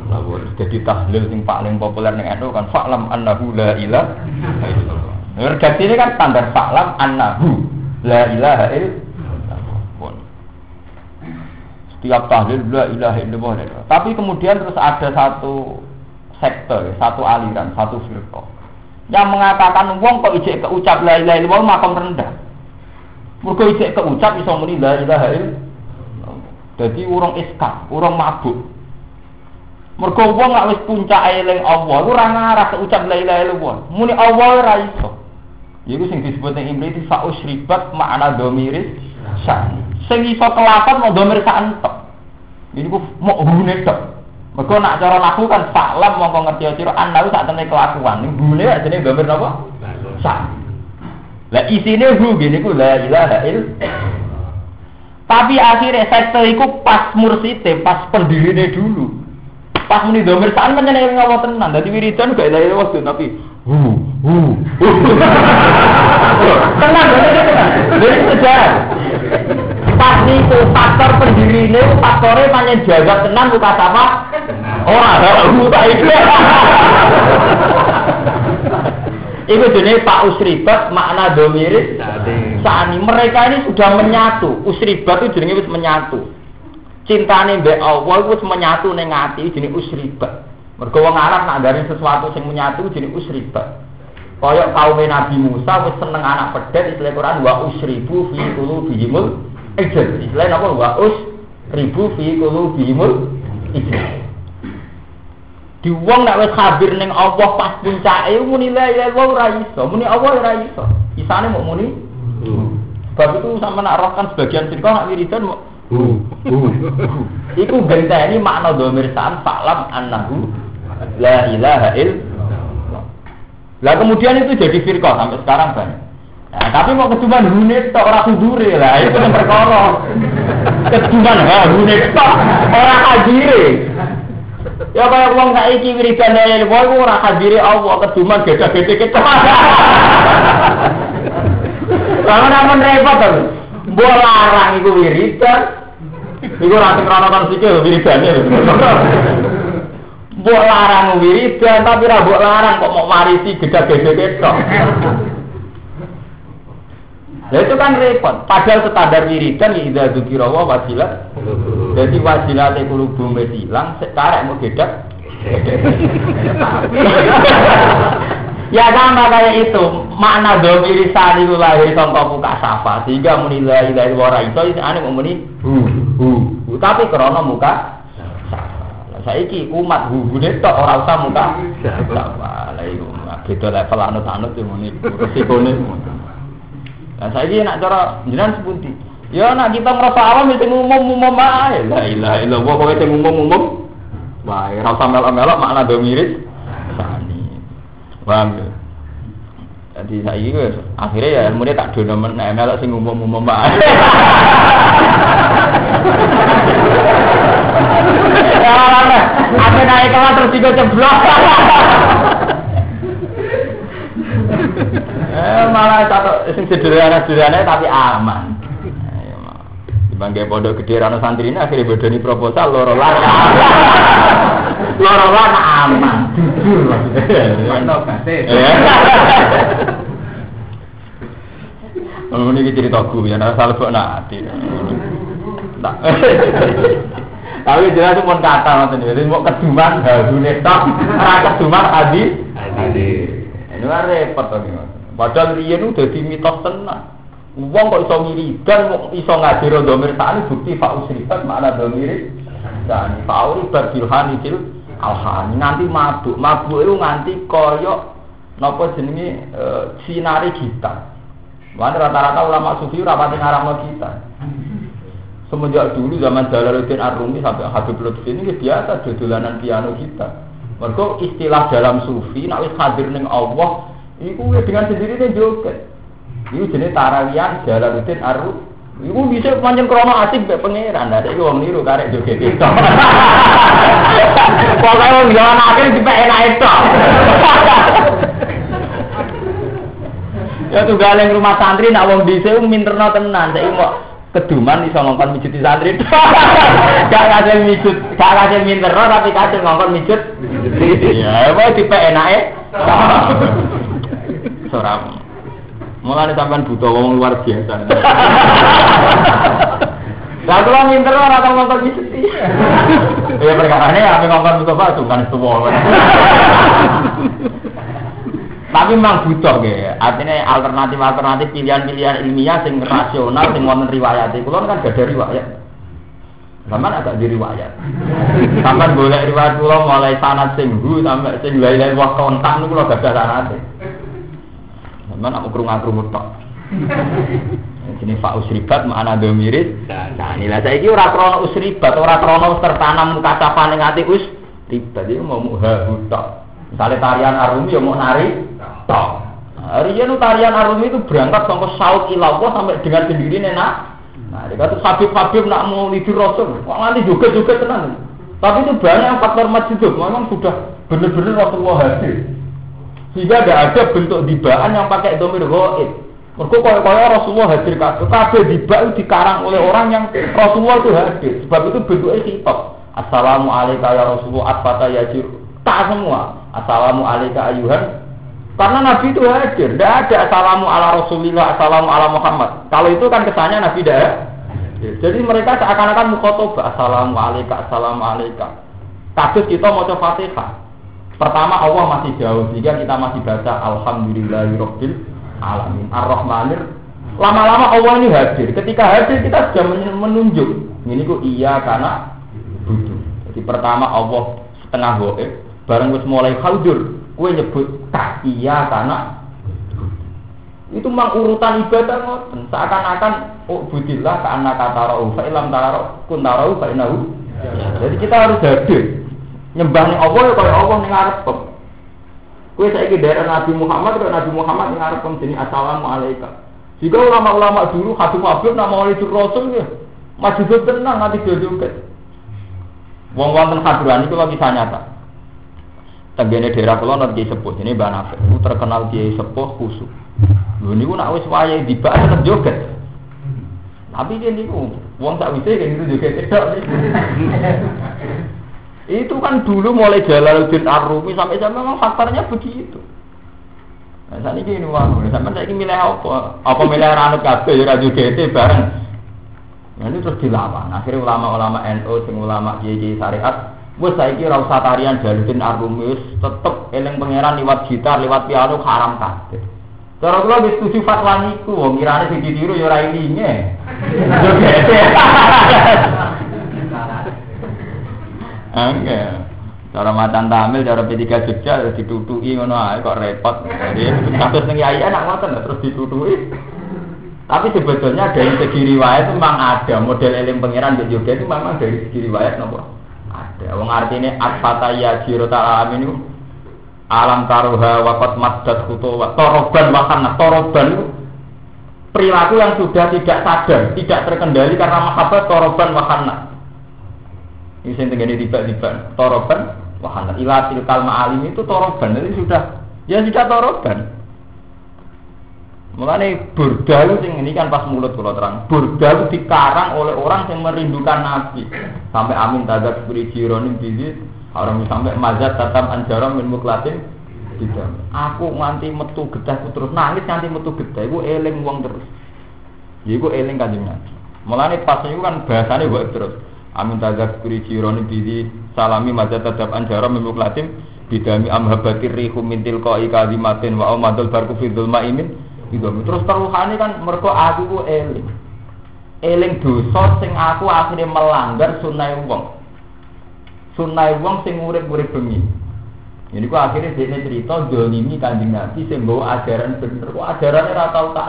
Lawur. Jadi tahlil yang paling populer ning NU kan fa'lam annahu la ilaha illallah. Redaksi ini kan standar fa'lam annahu la ilaha illallah. Setiap tahlil la ilaha illallah. Tapi kemudian terus ada satu sektor, satu aliran, satu firqah yang mengatakan wong kok ijek keucap la ilaha illallah makam rendah. Mergo ijek keucap iso muni la ilaha illallah. Jadi urung iskak, urung mabuk. Mergo wong lak wis puncake eling Allah, ora ngarah ucap la ilaha illallah. Muni Allah ora iso. Iku sing disebut ing Ibnu fa usribat makna domiris san. Sing iso kelapan mau domir sak entek. Ini ku mau hune tok. Mergo nak cara naku kan faklam mongko ngerti sira ana sak temene kelakuan. Ning hune ajene domir napa? San. Lah isine hu gini ku la ilaha illallah. Tapi akhirnya sektor itu pas mursite, pas pendirine dulu. Pas muni domir saan menyenengi ngomong tenan. Dadi wiridan gak ilahi waktu tapi hu hu. Tenang, tenang. Jadi sejarah. Pas niku faktor pendiri ini faktornya panjang jaga tenang buka sama orang hu tak itu. Itu jenis Pak Usribat makna domiris saat ini mereka ini sudah menyatu. Usribat itu jenisnya menyatu cintane mbek Allah wis menyatu ning ati jenenge usribat. Mergo wong Arab nak garing sesuatu sing menyatu jenenge usribat. Kaya kaum Nabi Musa wis seneng anak pedet istilah Quran wa usribu fi qulubihimul ijl. Istilah napa wa usribu fi qulubihimul ijl. Di wong nak wis khabir ning Allah pas puncake muni la ilaha illallah ora iso, muni Allah ora iso. Isane mau muni. Hmm. Sebab itu sama nak rohkan sebagian firqah nak wiridan mau Iku benteni makna domir sa'an fa'lam annahu la ilaha illallah. Lah kemudian itu jadi firqah sampai sekarang banyak. Nah, tapi mau kecuman hunit tok ora kudure lah, itu yang perkara. Kecuman ha hunit tok ora hadire. Ya kaya wong saiki wiridan ya wong ora hadire Allah kecuman gede-gede kita. Lah namun repot to. Mbok larang iku wiridan Iku ora sing krono kon sikil wiridane. Mbok larang wiridan tapi ora mbok larang kok mau marisi gedak-gedek ketok. Nah itu kan repot. Padahal standar wiridan ya idza dzikra wa wasilat. Jadi wasilat kulubu hilang sekarang mau gedak. <laughs> ya sama kayak itu. Makna domiri sani lahir contoh buka safa sehingga menilai dari wara itu ane mau muni hu hu tapi krono muka saiki umat hubune tok ora usah muka safa lha iku beda level anut-anut yo muni. Resikone Nah saiki nak cara jenengan sepundi Ya nak kita ngerasa awam itu umum-umum ae. La ilaha illallah pokoke sing umum-umum. Wah, ora usah melok-melok makna domiris sani. Paham ya? Jadi saya ini akhirnya ya ilmu tak dono men melok sing umum-umum. Apa naik kelas terus juga ceblok. Eh malah satu sing sederhana-sederhana tapi aman. Bangga pondok gede rano santri ini akhirnya bodoni proposal loro lan <laughs> loro lan aman jujur mantap Oh ini cerita gue ya, nah salah buat nanti. Tapi jelas pun kata nanti jadi mau keduman harune tok, ora keduman adi. Adi. Ini kan repot to Padahal riyen udah mitos tenang. Wong kok iso ngiridan kok iso ngajiro domir tani bukti fa usrifat makna domir dan fa uribat bilhani til alhani. Nganti mabuk. Mabuk itu nganti koyo napa jenenge e, sinari kita. Mana rata-rata ulama sufi rapati ngaramno kita. Semenjak dulu zaman Jalaluddin Ar-Rumi sampai Habib Lutfi ini biasa dodolanan piano kita. Mereka istilah dalam sufi nak hadir ning Allah itu dengan sendirinya joget Iku jenis tarawian Jalaluddin Aru. Iku bisa panjang krono asik be pangeran. Ada iku wong niru karek joget itu. <laughs> Pokoknya wong jalan akhir di enak itu. Ya tuh galeng rumah santri nak wong dhisik minterno tenan. Saiki kok keduman iso ngongkon mijut di santri. <laughs> Gak kasih mijut, gak kasih minterno tapi kasih ngongkon mijut. Ya, apa di enake. <laughs> Soram. Mulane sampean butuh wong luar biasa. <laughs> Lah kula minter ora tau ngongkon mesti. Ya perkarane ya ngongkon Mustafa sungkan tuwa. Tapi memang butuh ge. Artinya alternatif-alternatif pilihan-pilihan ilmiah sing rasional sing wonten riwayat. Kulo kan gak ada riwayat. Sampai agak di riwayat. Sampai boleh riwayat kulo mulai sanat sing hu sampai sing lain-lain wah kontak niku kulo gak ada sanate. Cuman aku kerungan kerungut tok. Ini Pak Usribat mana domiris. Nah, inilah saya kira orang krono usribat, orang krono tertanam kacapan yang hati us. Tiba dia mau muha tok. Misalnya tarian arumi ya mau nari tok. Hari ini tarian arumi itu berangkat sampai saut ilawah sampai dengan sendiri enak. Nah, dia kata Habib-Habib nak mau lidur Rasul, kok nanti juga juga tenang. Tapi itu banyak faktor majiduk, memang sudah benar-benar Rasulullah hadir. Sehingga tidak ada bentuk dibaan yang pakai domir goib. Mereka kaya kaya Rasulullah hadir kabeh. Kabeh diba itu dikarang oleh orang yang Rasulullah itu hadir. Sebab itu bentuknya sifat. Assalamualaikum ya Rasulullah atfata yajir. Tak semua. Assalamu alaikum ayuhan. Karena Nabi itu hadir. Tidak ada assalamu ala Rasulillah, assalamu ala Muhammad. Kalau itu kan kesannya Nabi tidak Jadi mereka seakan-akan mukhotobah. Assalamu alaikum, assalamu alaikum. Kasus kita mau coba fatihah. Pertama Allah masih jauh sehingga kita masih baca Alhamdulillahirobbil alamin Ar-Rahmanir. Lama-lama Allah ini hadir. Ketika hadir kita sudah menunjuk. Ini kok iya karena butuh. Jadi pertama Allah setengah goe, bareng wis mulai hadir, kue nyebut tak iya karena itu memang urutan ibadah ngoten seakan-akan oh budillah karena kata roh fa ilam taro kun taro fa jadi kita harus hadir nyembah nih Allah ya kaya Allah ning ngarep Kue saya daerah Nabi Muhammad kalau Nabi Muhammad ning ngarep jadi assalamualaikum. Jika ulama-ulama dulu Habib Habib nama oleh Rasul ya masih tenang nanti jodoh Wong wonten hadran itu lagi saya nyata. Tenggene daerah kula nanti sepuh ini Mbak Nafek itu terkenal dia sepuh khusus. Lho niku nak wis wayahe dibak tetep joget. Tapi dia niku Wong tak bisa kayak juga tidak sih. Itu kan dulu mulai Jalaluddin Ar-Rumi sampai sampai memang faktornya begitu. Nah, saat ini ini uang, sampai saya ini milih apa? Apa milih ranut kabeh ya radio GT bareng. Nah, ini terus dilawan. Akhirnya ulama-ulama NU, sing ulama kiai syariat, wes saya kira usah tarian Ar-Rumi tetep eling pangeran lewat gitar, lewat piano haram kabeh. Cara kula wis setuju fatwa niku, wong kirane sing ditiru ya ora ilinge. Yo GT. Enggak. Cara macan tamil, cara P3 Jogja ditutuki ngono ae kok repot. Jadi kasus ning yai anak ngoten terus ditutuki. Tapi sebetulnya dari segi riwayat itu memang ada model eling pangeran di Jogja itu memang dari segi riwayat nopo ada. Wong artinya asfata ya jiro ta'ala amin itu alam taruha wakot maddat kutuwa toroban wakana toroban itu perilaku yang sudah tidak sadar, tidak terkendali karena mahabbah toroban wakana ini saya tinggal tiba-tiba toroban, wahana ilatil kalma alim itu toroban, jadi sudah ya sudah toroban. Mulane burdalu sing ini kan pas mulut kalau terang. Burdalu dikarang oleh orang yang merindukan Nabi. Sampai amin tadat beri jironim bidit. Orang sampai mazat tatam anjaram min muklatin tidak. Aku nganti metu getah terus nangis nganti metu getah. Iku eling uang terus. Ya iku eling kanjeng Nabi. Mulane pas itu kan bahasanya buat terus. Amin tazak kuri jironi bidi salami mazat tadab anjara mimuklatim bidami amhabatir rihu mintil koi kalimatin wa omadul barku fidul ma'imin. Itu terus teruhane kan mereka aku ku eling. Eling dosa sing aku akhirnya melanggar sunai wong. Sunai wong sing urip-urip bengi. Ini ku akhirnya dia cerita dolimi kanjeng nabi sing bawa ajaran bener. Kok ajarannya ratau tak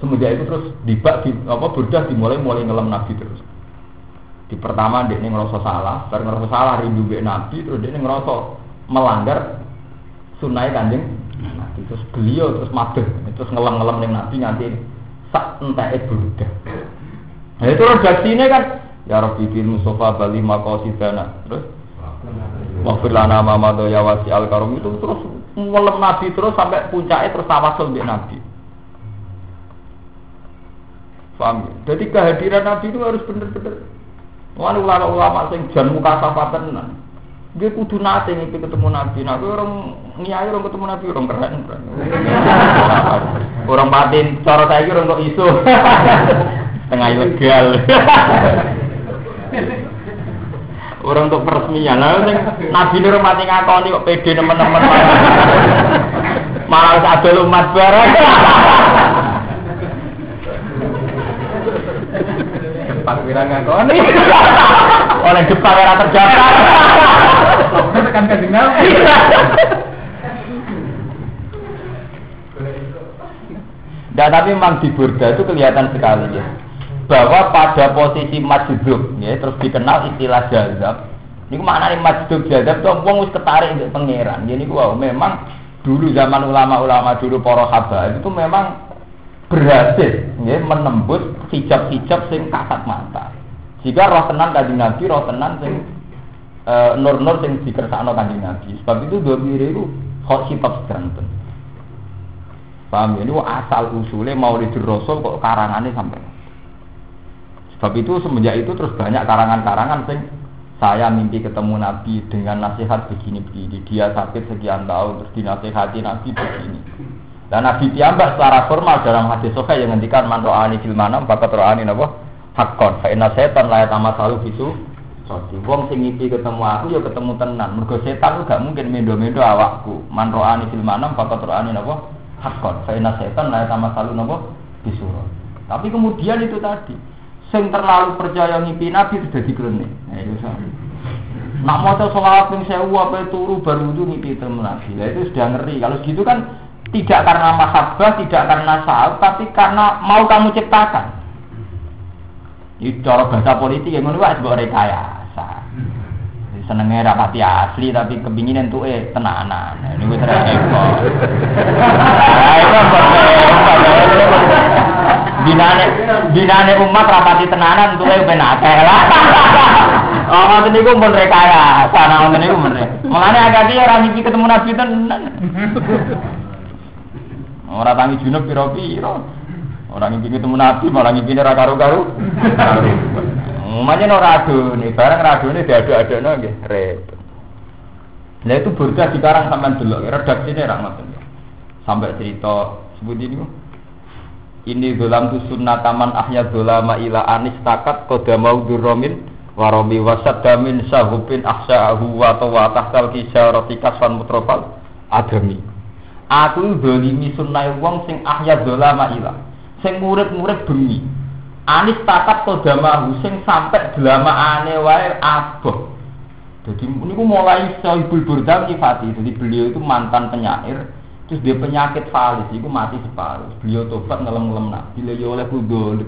semenjak itu terus dibak di apa burdah dimulai mulai ngelam nabi terus di pertama dia ngerasa salah, baru ngerasa salah rindu be Nabi, terus dia ngerasa melanggar sunnah kanjeng Nabi. Terus beliau terus madeh, terus ngelam-ngelam dengan Nabi nanti sak entah itu Nah itu redaksinya kan ya Rabbi bil Mustafa bali maqasidana. Terus Wafir lana mamado ya wasi al karom itu terus ngelam Nabi terus sampai puncaknya terus tawasul di Nabi. Paham? Jadi kehadiran Nabi itu harus benar-benar Wah ulama-ulama sing jan muka safatan tenan. Dia kudu nate nih ketemu Nabi. Nabi orang niai orang ketemu Nabi orang keren. <laughs> orang batin cara saya orang kok isu. <laughs> Tengah ilegal. <laughs> orang untuk peresmian. Lah sing Nabi nur mati ngakoni kok pede teman-teman. Malah ada umat bareng. Jepang kira ngakoni. Oleh Jepang era terjata. Tekan kanjeng Nabi. Nah, tapi memang di Burda itu kelihatan sekali ya bahwa pada posisi majdub ya terus dikenal istilah jazab ini mana nih majdub jazab tuh wong wis ketarik di pangeran jadi wow memang dulu zaman ulama-ulama dulu para habaib itu memang berhasil ya, menembus hijab-hijab sing kasat mata. Jika roh tenan kanjeng Nabi, roh tenan sing e, nur-nur sing dikersakno kanjeng Nabi. Sebab itu dua miri itu hot sifat sedanten. Paham ya? Ini asal usulnya mau Rasul kok karangannya sampai. Sebab itu semenjak itu terus banyak karangan-karangan sing saya mimpi ketemu Nabi dengan nasihat begini-begini. Dia sakit sekian tahun terus dinasihati Nabi begini. Dan Nabi Tiambak secara formal dalam hadis sahih yang ngendikan man ro'ani fil manam ro'ani napa hakon fa inna setan la yatama salu bisu Soti wong sing ngipi ketemu aku ya ketemu tenan. Mergo setan gak mungkin mendo-mendo awakku. Man ro'ani fil manam ro'ani napa hakon fa inna setan la yatama salu napa bisu. Tapi kemudian itu tadi sing terlalu percaya ngipi Nabi sudah diklenik. Nah, itu sama. Nak mau sholat ping sewu apa turu baru itu ngipi temen Nabi. Itu sudah ngeri. Kalau gitu kan tidak karena mahabbah, tidak karena saat, tapi karena mau kamu ciptakan. Ini cara bahasa politik yang menurut sebuah rekayasa. Senengnya rapati asli tapi kepingin tuh eh tenanan. Nah, ini gue repot. Binane binane umat rapati tenanan tuh eh benake lah. Oh, ngoten niku pun rekayasa, nah ngoten niku men. Mulane agak dia orang iki ketemu Nabi tenan. Orang tangi junub piro-piro. Orang ngimpi ketemu Nabi malah ngimpi ora karo-karo. <laughs> Umumnya radu nih, barang radu nih diadu-adu nggih repot. Nah itu burda sekarang sampai dulu, redaksinya rahmat Sampai cerita sebut ini ini dalam tu taman ahya dolama ila anis takat koda mau duromin waromi wasad damin sahupin ahsa'ahu wa tawa tahtal kisah roti kaswan mutrofal adami aku dolimi sunnah wong sing ahya dolama ila sing murid-murid bengi anis takat koda mau sing sampai delama ane wae aboh jadi ini mulai sahibul burda nyifati jadi beliau itu mantan penyair Terus dia penyakit falis, itu mati separuh. Beliau tobat ngelem-ngelem. Bila ya oleh kudol,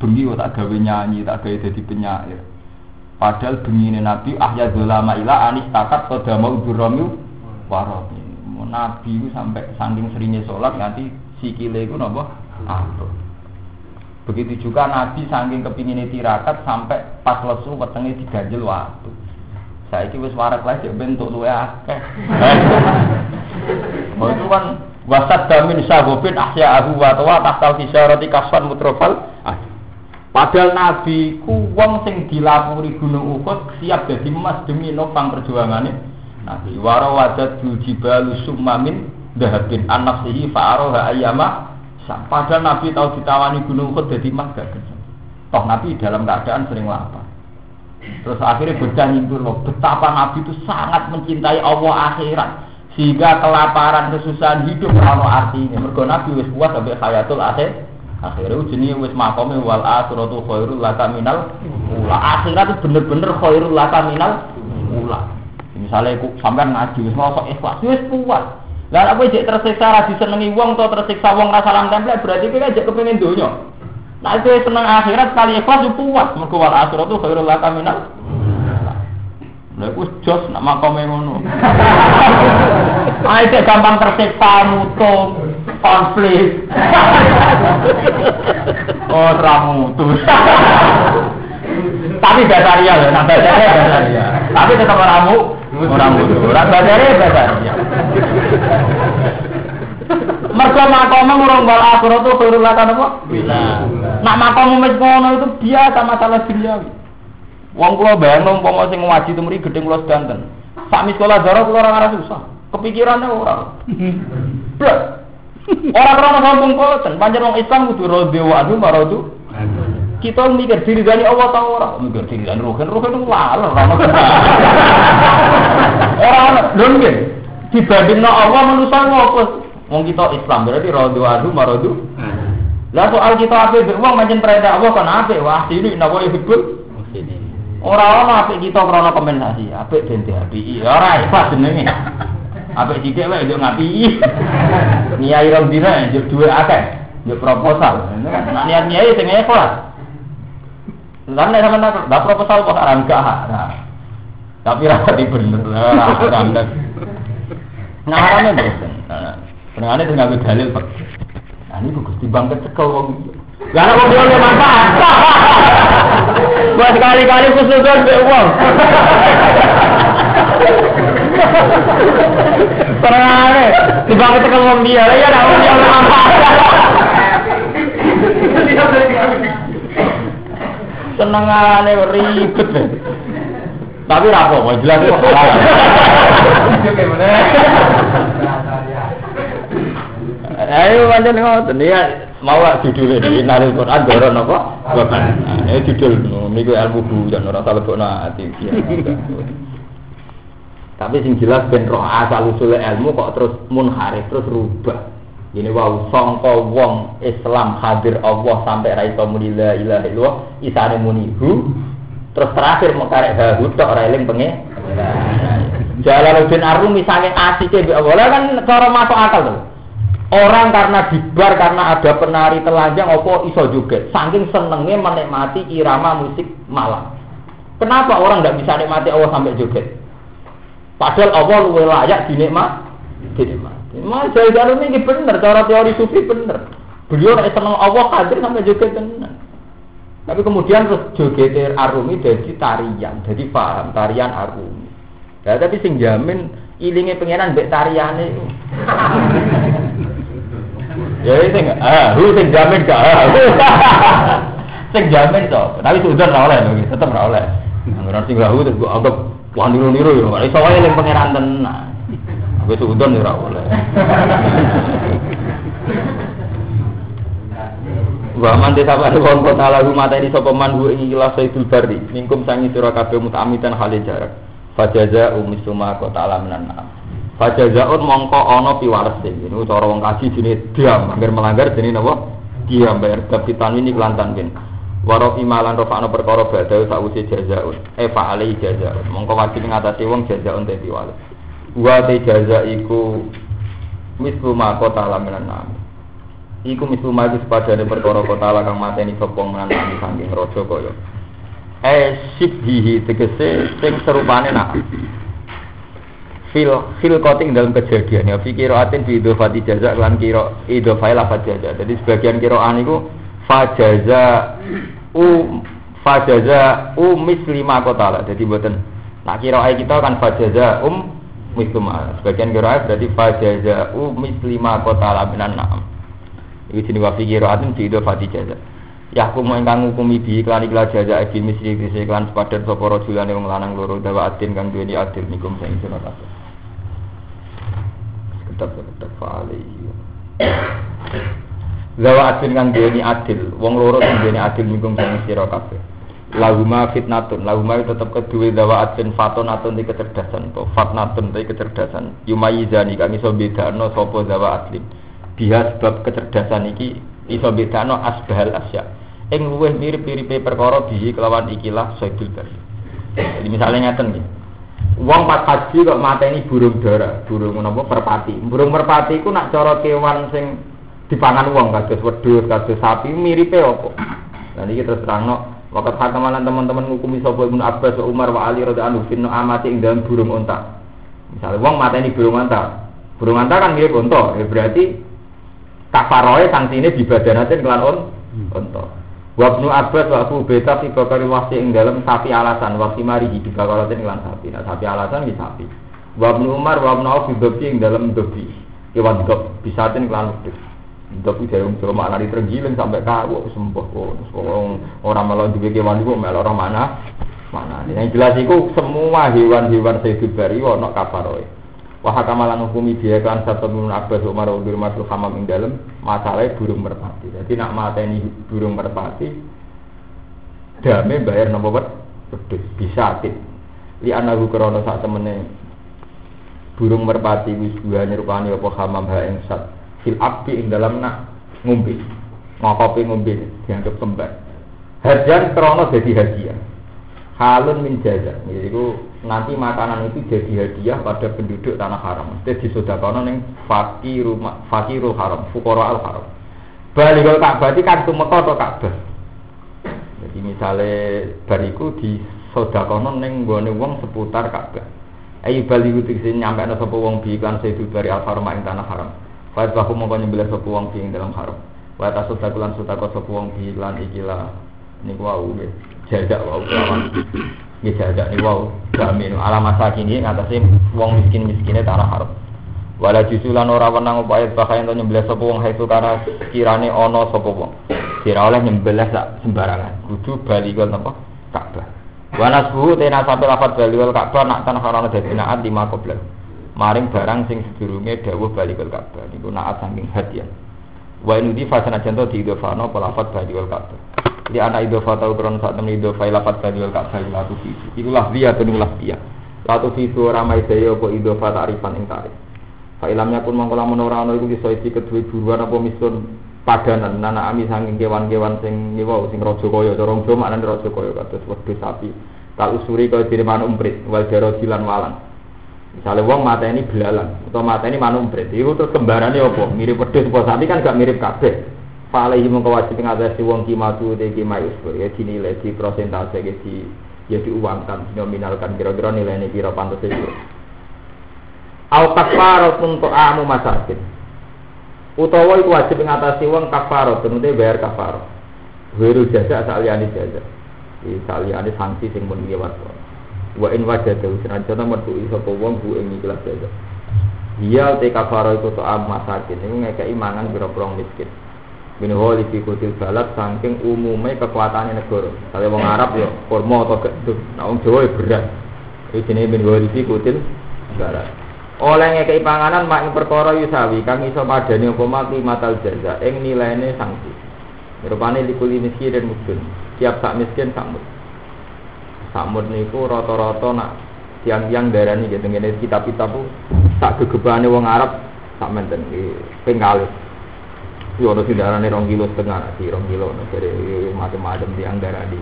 bengi tak gawe nyanyi, tak gawe jadi penyair. Padahal bengi Nabi ahya dolama ila anis takat pada mau duramiu warobi. Nabi itu sampai saking seringnya sholat nanti sikile itu nopo apa. Begitu juga Nabi saking kepingin tirakat sampai pas lesu wetenge diganjel waktu. Saya itu wis warak lah bentuk luwe akeh. <laughs> Oh itu kan wasat damin sahobin ahya abu wa tawa tahtal kisyarati kaswan mutrofal ah. Padahal Nabi ku wong sing dilapuri gunung Uhud siap jadi emas demi nopang perjuangannya Nabi waro wajat jibalu summamin dahabin anak sihi fa'aroha ayama padahal Nabi tahu ditawani gunung Uhud jadi emas gak Toh Nabi dalam keadaan sering lapar. Terus akhirnya bocah nyintur betapa Nabi itu sangat mencintai Allah akhirat sehingga kelaparan kesusahan hidup kalau artinya. Mergo nabi wis puas sampai hayatul akhir. Akhirnya jenis wis makome wal akhiratu khairul laka minal ula. Akhirat itu bener-bener khairul laka minal ula misalnya aku sampean ngaji wis sok ikhlas wis puas lah apa jek tersiksa ra disenengi wong atau tersiksa wong ra salam tempel berarti kowe jek kepengin donya Nah itu seneng akhirat kali ikhlas puas mergo wal akhiratu khairul laka minal Lha iku jos nak makome ngono. Ae gampang tersiksa mutung, konflik. oh, ramutu. Tapi lho, nak basaria basaria. Tapi tetap oramu, orang mutu. Orang basaria basaria. Mergo makome ngurung bal akhirat itu khairul lakan apa? Nak makom wis ngono itu biasa masalah duniawi. Wong kula bayang umpama sing ngaji temri gedeng kula sedanten. Sami sekolah darah kula ora susah. Kepikirannya ora. Blek. Ora krono sombong boten, pancen wong Islam kudu radhi wa anhu maradu. Kita mikir diri dari Allah ta ora? Mikir diri dari rohen, rohen itu laler ora ono. <laughs> Ora ono, lho nggih. Dibandingno Allah manusa ngopo? Wong kita Islam berarti radhi wa anhu maradu. Lah soal kita ape wong pancen perintah Allah kan ape wah ini nawa hibul. Ora ana apik kita krana kompensasi, apik ben diapiki. Ora ikhlas jenenge. Apik sithik wae yo ngapi. Niai rong dina yo duwe akeh, yo proposal. Nek niat niai sing ikhlas. Lan nek sampeyan tak da proposal kok ora enggak. Tapi ra di bener, ora standar. Ngarane bosen. Senengane dengan dalil. Nah ini Gusti Bangket cekel wong Gak ada mobil yang manfaat. Buat sekali-kali kesusahan be uang. Terang tiba kita kalau dia, ya ada mobil yang manfaat. Senengane ribet. Tapi rapo, jelas kok halal. Ayo pancen ngoten ya mau judul ini nari Quran doron apa? Bapak. Nah, ini judul niku ilmu bujan ora salah kok ati. Tapi sing jelas ben roh asal usul ilmu kok terus munharif terus rubah. Ini wow sangka wong Islam hadir Allah sampai ra iso muni la ilaha illallah isane muni hu terus terakhir mengkarek hu tok ora eling penge. Jalaluddin Arum misalnya asike mbek Allah kan cara masuk akal tuh. Orang karena dibar karena ada penari telanjang opo iso joget. Saking senengnya menikmati irama musik malam. Kenapa orang tidak bisa nikmati Allah sampai joget? Padahal Allah luwe layak dinikmat, dinikmati. Mas jalan ini bener, cara teori sufi bener. Beliau tidak seneng Allah hadir sampai joget bener. Tapi kemudian terus joget arumi jadi tarian, jadi paham tarian arumi. Ya, tapi sing jamin ilinge pengenan mbek tariane <laughs> Ya sing ah, hu sing jamin gak ah. <laughs> sing jamin to. Tapi sudah ora oleh lho, ora oleh. Anggaran sing lahu gua anggap wah niru-niru ya. Iso wae ning pangeran tenan. Wis udon ora oleh. Wa man desa pada wong kota lagu mata ini sapa man hu ing ilah sayyidul bari mingkum sangi sira kabeh mutamitan hale jarak. Fajaza umisuma kota alaminan Fajazaun mongko ana piwales ini cara wong kaji jenenge diam, hampir melanggar jenenge napa? Diam bayar bab ini kelantan bin. Waro imalan rofakno perkara badhe sakwise jazaun. E fa'alai jazaun. Mongko wajib ngatasi wong jazaun te piwales. Wa te jaza iku mislu ma kota laminan nam. Iku mislu ma iku sepadane perkara kota kang mateni sapa menan nami saking raja kaya. Eh sibhihi tegese sing serupane nak fil fil koting dalam kejadian ya fikir atin di idofati jaza lan kiro idofai lafat jaza jadi sebagian kiroan itu fajaza u fajaza u mislima kota lah jadi buatan nak kiro kita kan fajaza um mislima sebagian kiro berarti fajaza u mislima kota lah minan naam. Ini jenis wafi kiro atin di idofati jaza. Ya aku mau ingkang ngukumi bi iklan iklan jaza ebi misli kisi iklan sepadan soporo julan yang lanang loro dawa atin kang duweni adil nikum sing sunat tetap tetap fa'alaihi Zawa adil kan duweni adil, wong loro sing duweni adil minggung sing sira kabeh. Lahuma fitnatun, lahuma tetep kedua zawa adil fatonatun di kecerdasan to, fatnatun di kecerdasan. Yumayizani kang iso bedakno sapa zawa adil. Biha sebab kecerdasan iki iso bedakno asbahal asya. Ing luweh mirip-miripe perkara bihi kelawan ikilah sayyidul bari. Jadi misalnya ngeten nggih. Wong pas haji kok mateni burung dara, burung napa merpati. Burung merpati iku nak cara kewan sing dipangan wong kados wedhus, kados sapi miripe apa? Lah niki terus terangno Wakat hakamalan teman-teman ngukumi sapa Ibnu Abbas Umar wa Ali radhiyallahu anhu amati ing dalam burung unta. Misalnya wong mateni burung unta. Burung unta kan mirip unta, ya berarti kafaroe sanksine dibadanatin kelan on unta. Wabnu Abbas wa Abu Beta fi bakari wasi ing dalam sapi alasan wasi mari hidup bakaratin iklan sapi. Nah sapi alasan di sapi. Wabnu Umar wabnu Auf fi dobi ing dalam dobi. Kewan dok bisatin iklan wedhus. Dobi dari um cuma makna tergiling sampai kawu sembuh kok. Orang malah juga kewan itu malah orang mana mana. Yang jelas itu semua hewan-hewan sehidup bari wono kafaroe. Wah kamalan hukumi dia kan satu minun abbas umar udur masuk hamam ing dalam masalah burung merpati. Jadi nak mata ini burung merpati, damai bayar nopo bet, bisa tit. Li anahu krono saat temene burung merpati wis dua nyerupani apa hamam ha ing sat fil abdi ing dalam nak ngumpi ngokopi ngumpi dianggap kembar. Hadiah krono jadi hadiah. Halun min jaza. Jadi nanti makanan itu jadi hadiah pada penduduk tanah haram. Jadi disodakono neng fakir fakirul haram, fukara al haram. Balikul Ka'bah itu kan tumeka atau Ka'bah. Jadi misalnya bariku di sodakono neng gone wong seputar Ka'bah. Ayo baliku sini nyampe ada sapa wong bi kan itu dari al haram tanah haram. Fa bahu mongko nyembelih sapa wong ing dalam haram. Wa tasodakulan sodako sapa wong bi lan ikilah niku wau nggih. Jajak wau kelawan Nggih jajak nih wow, jamin ala masa kini ngatasi wong miskin miskinnya tanah haram. Wala jusulan ora wenang upaya bahaya untuk nyembelih sapa wong haitu karena kirane ana sapa wong. Kira oleh nyembelih sak sembarangan. Kudu baligol napa? Ka'bah. Wa nasbuhu tena sampai lafat baligol Ka'bah nak tanah haram dadi naat lima qoblan. Maring barang sing sedurunge dawuh baligol Ka'bah niku naat saking hadiah. Wa inudi fasana contoh di idofano pelafat baligol Ka'bah di anak idofa tahu kron saat temen idofa ilapat bani wal ka'bah latu itulah dia atau nulah dia latu fitu ramai daya apa idofa ta'rifan ing tarif fa ilamnya pun mangkola menora ana iku iso iki kedue buruan apa misun padanan. Nana ami sanging kewan-kewan sing nyewa sing raja kaya cara Jawa maknane raja kaya kados wedhus sapi kal usuri kaya diri manuk umprit wal jaro walang misalnya wong mata ini belalang atau mata ini manuk umprit itu terus kembarannya apa mirip wedhus apa sapi kan gak mirip kabeh Falehi mongko wajib ngatasi wong te kimai usbur ya dinilai di prosentase ya di ya diuangkan nominalkan kira-kira nilainya kira pantas itu. Al kafarat untuk amu masakin. Utawa iku wajib ngatasi wong kafarat tentu bayar kafarat. Wiru jasa saliyane jasa. Iki saliyane sanksi sing pun. Wa in wajada senajan metu sapa wong bu ing ikhlas jasa. Iya te kafaro iku to am masakin iku ngekeki mangan pira-pira miskin. Min holi fi kutil balat saking umume kekuatannya negara. Kalau wong Arab ya kurma atau gedung, nah wong Jawa ya beras. Iki jenenge min holi fi kutil balat. Oleh ngekeki panganan mak perkara yusawi kang iso padane apa mati matal jaza ing nilaine sanksi. Rupane dikuli miskin dan mudun. Tiap sak miskin sak mud. Sak mud niku rata-rata nak tiang-tiang darani gitu ngene kitab-kitab sak gegebane wong Arab sak menten ping kalih. Yo ono sing darane 2 kilo setengah, di 2 kilo dari macam-macam tiang darani.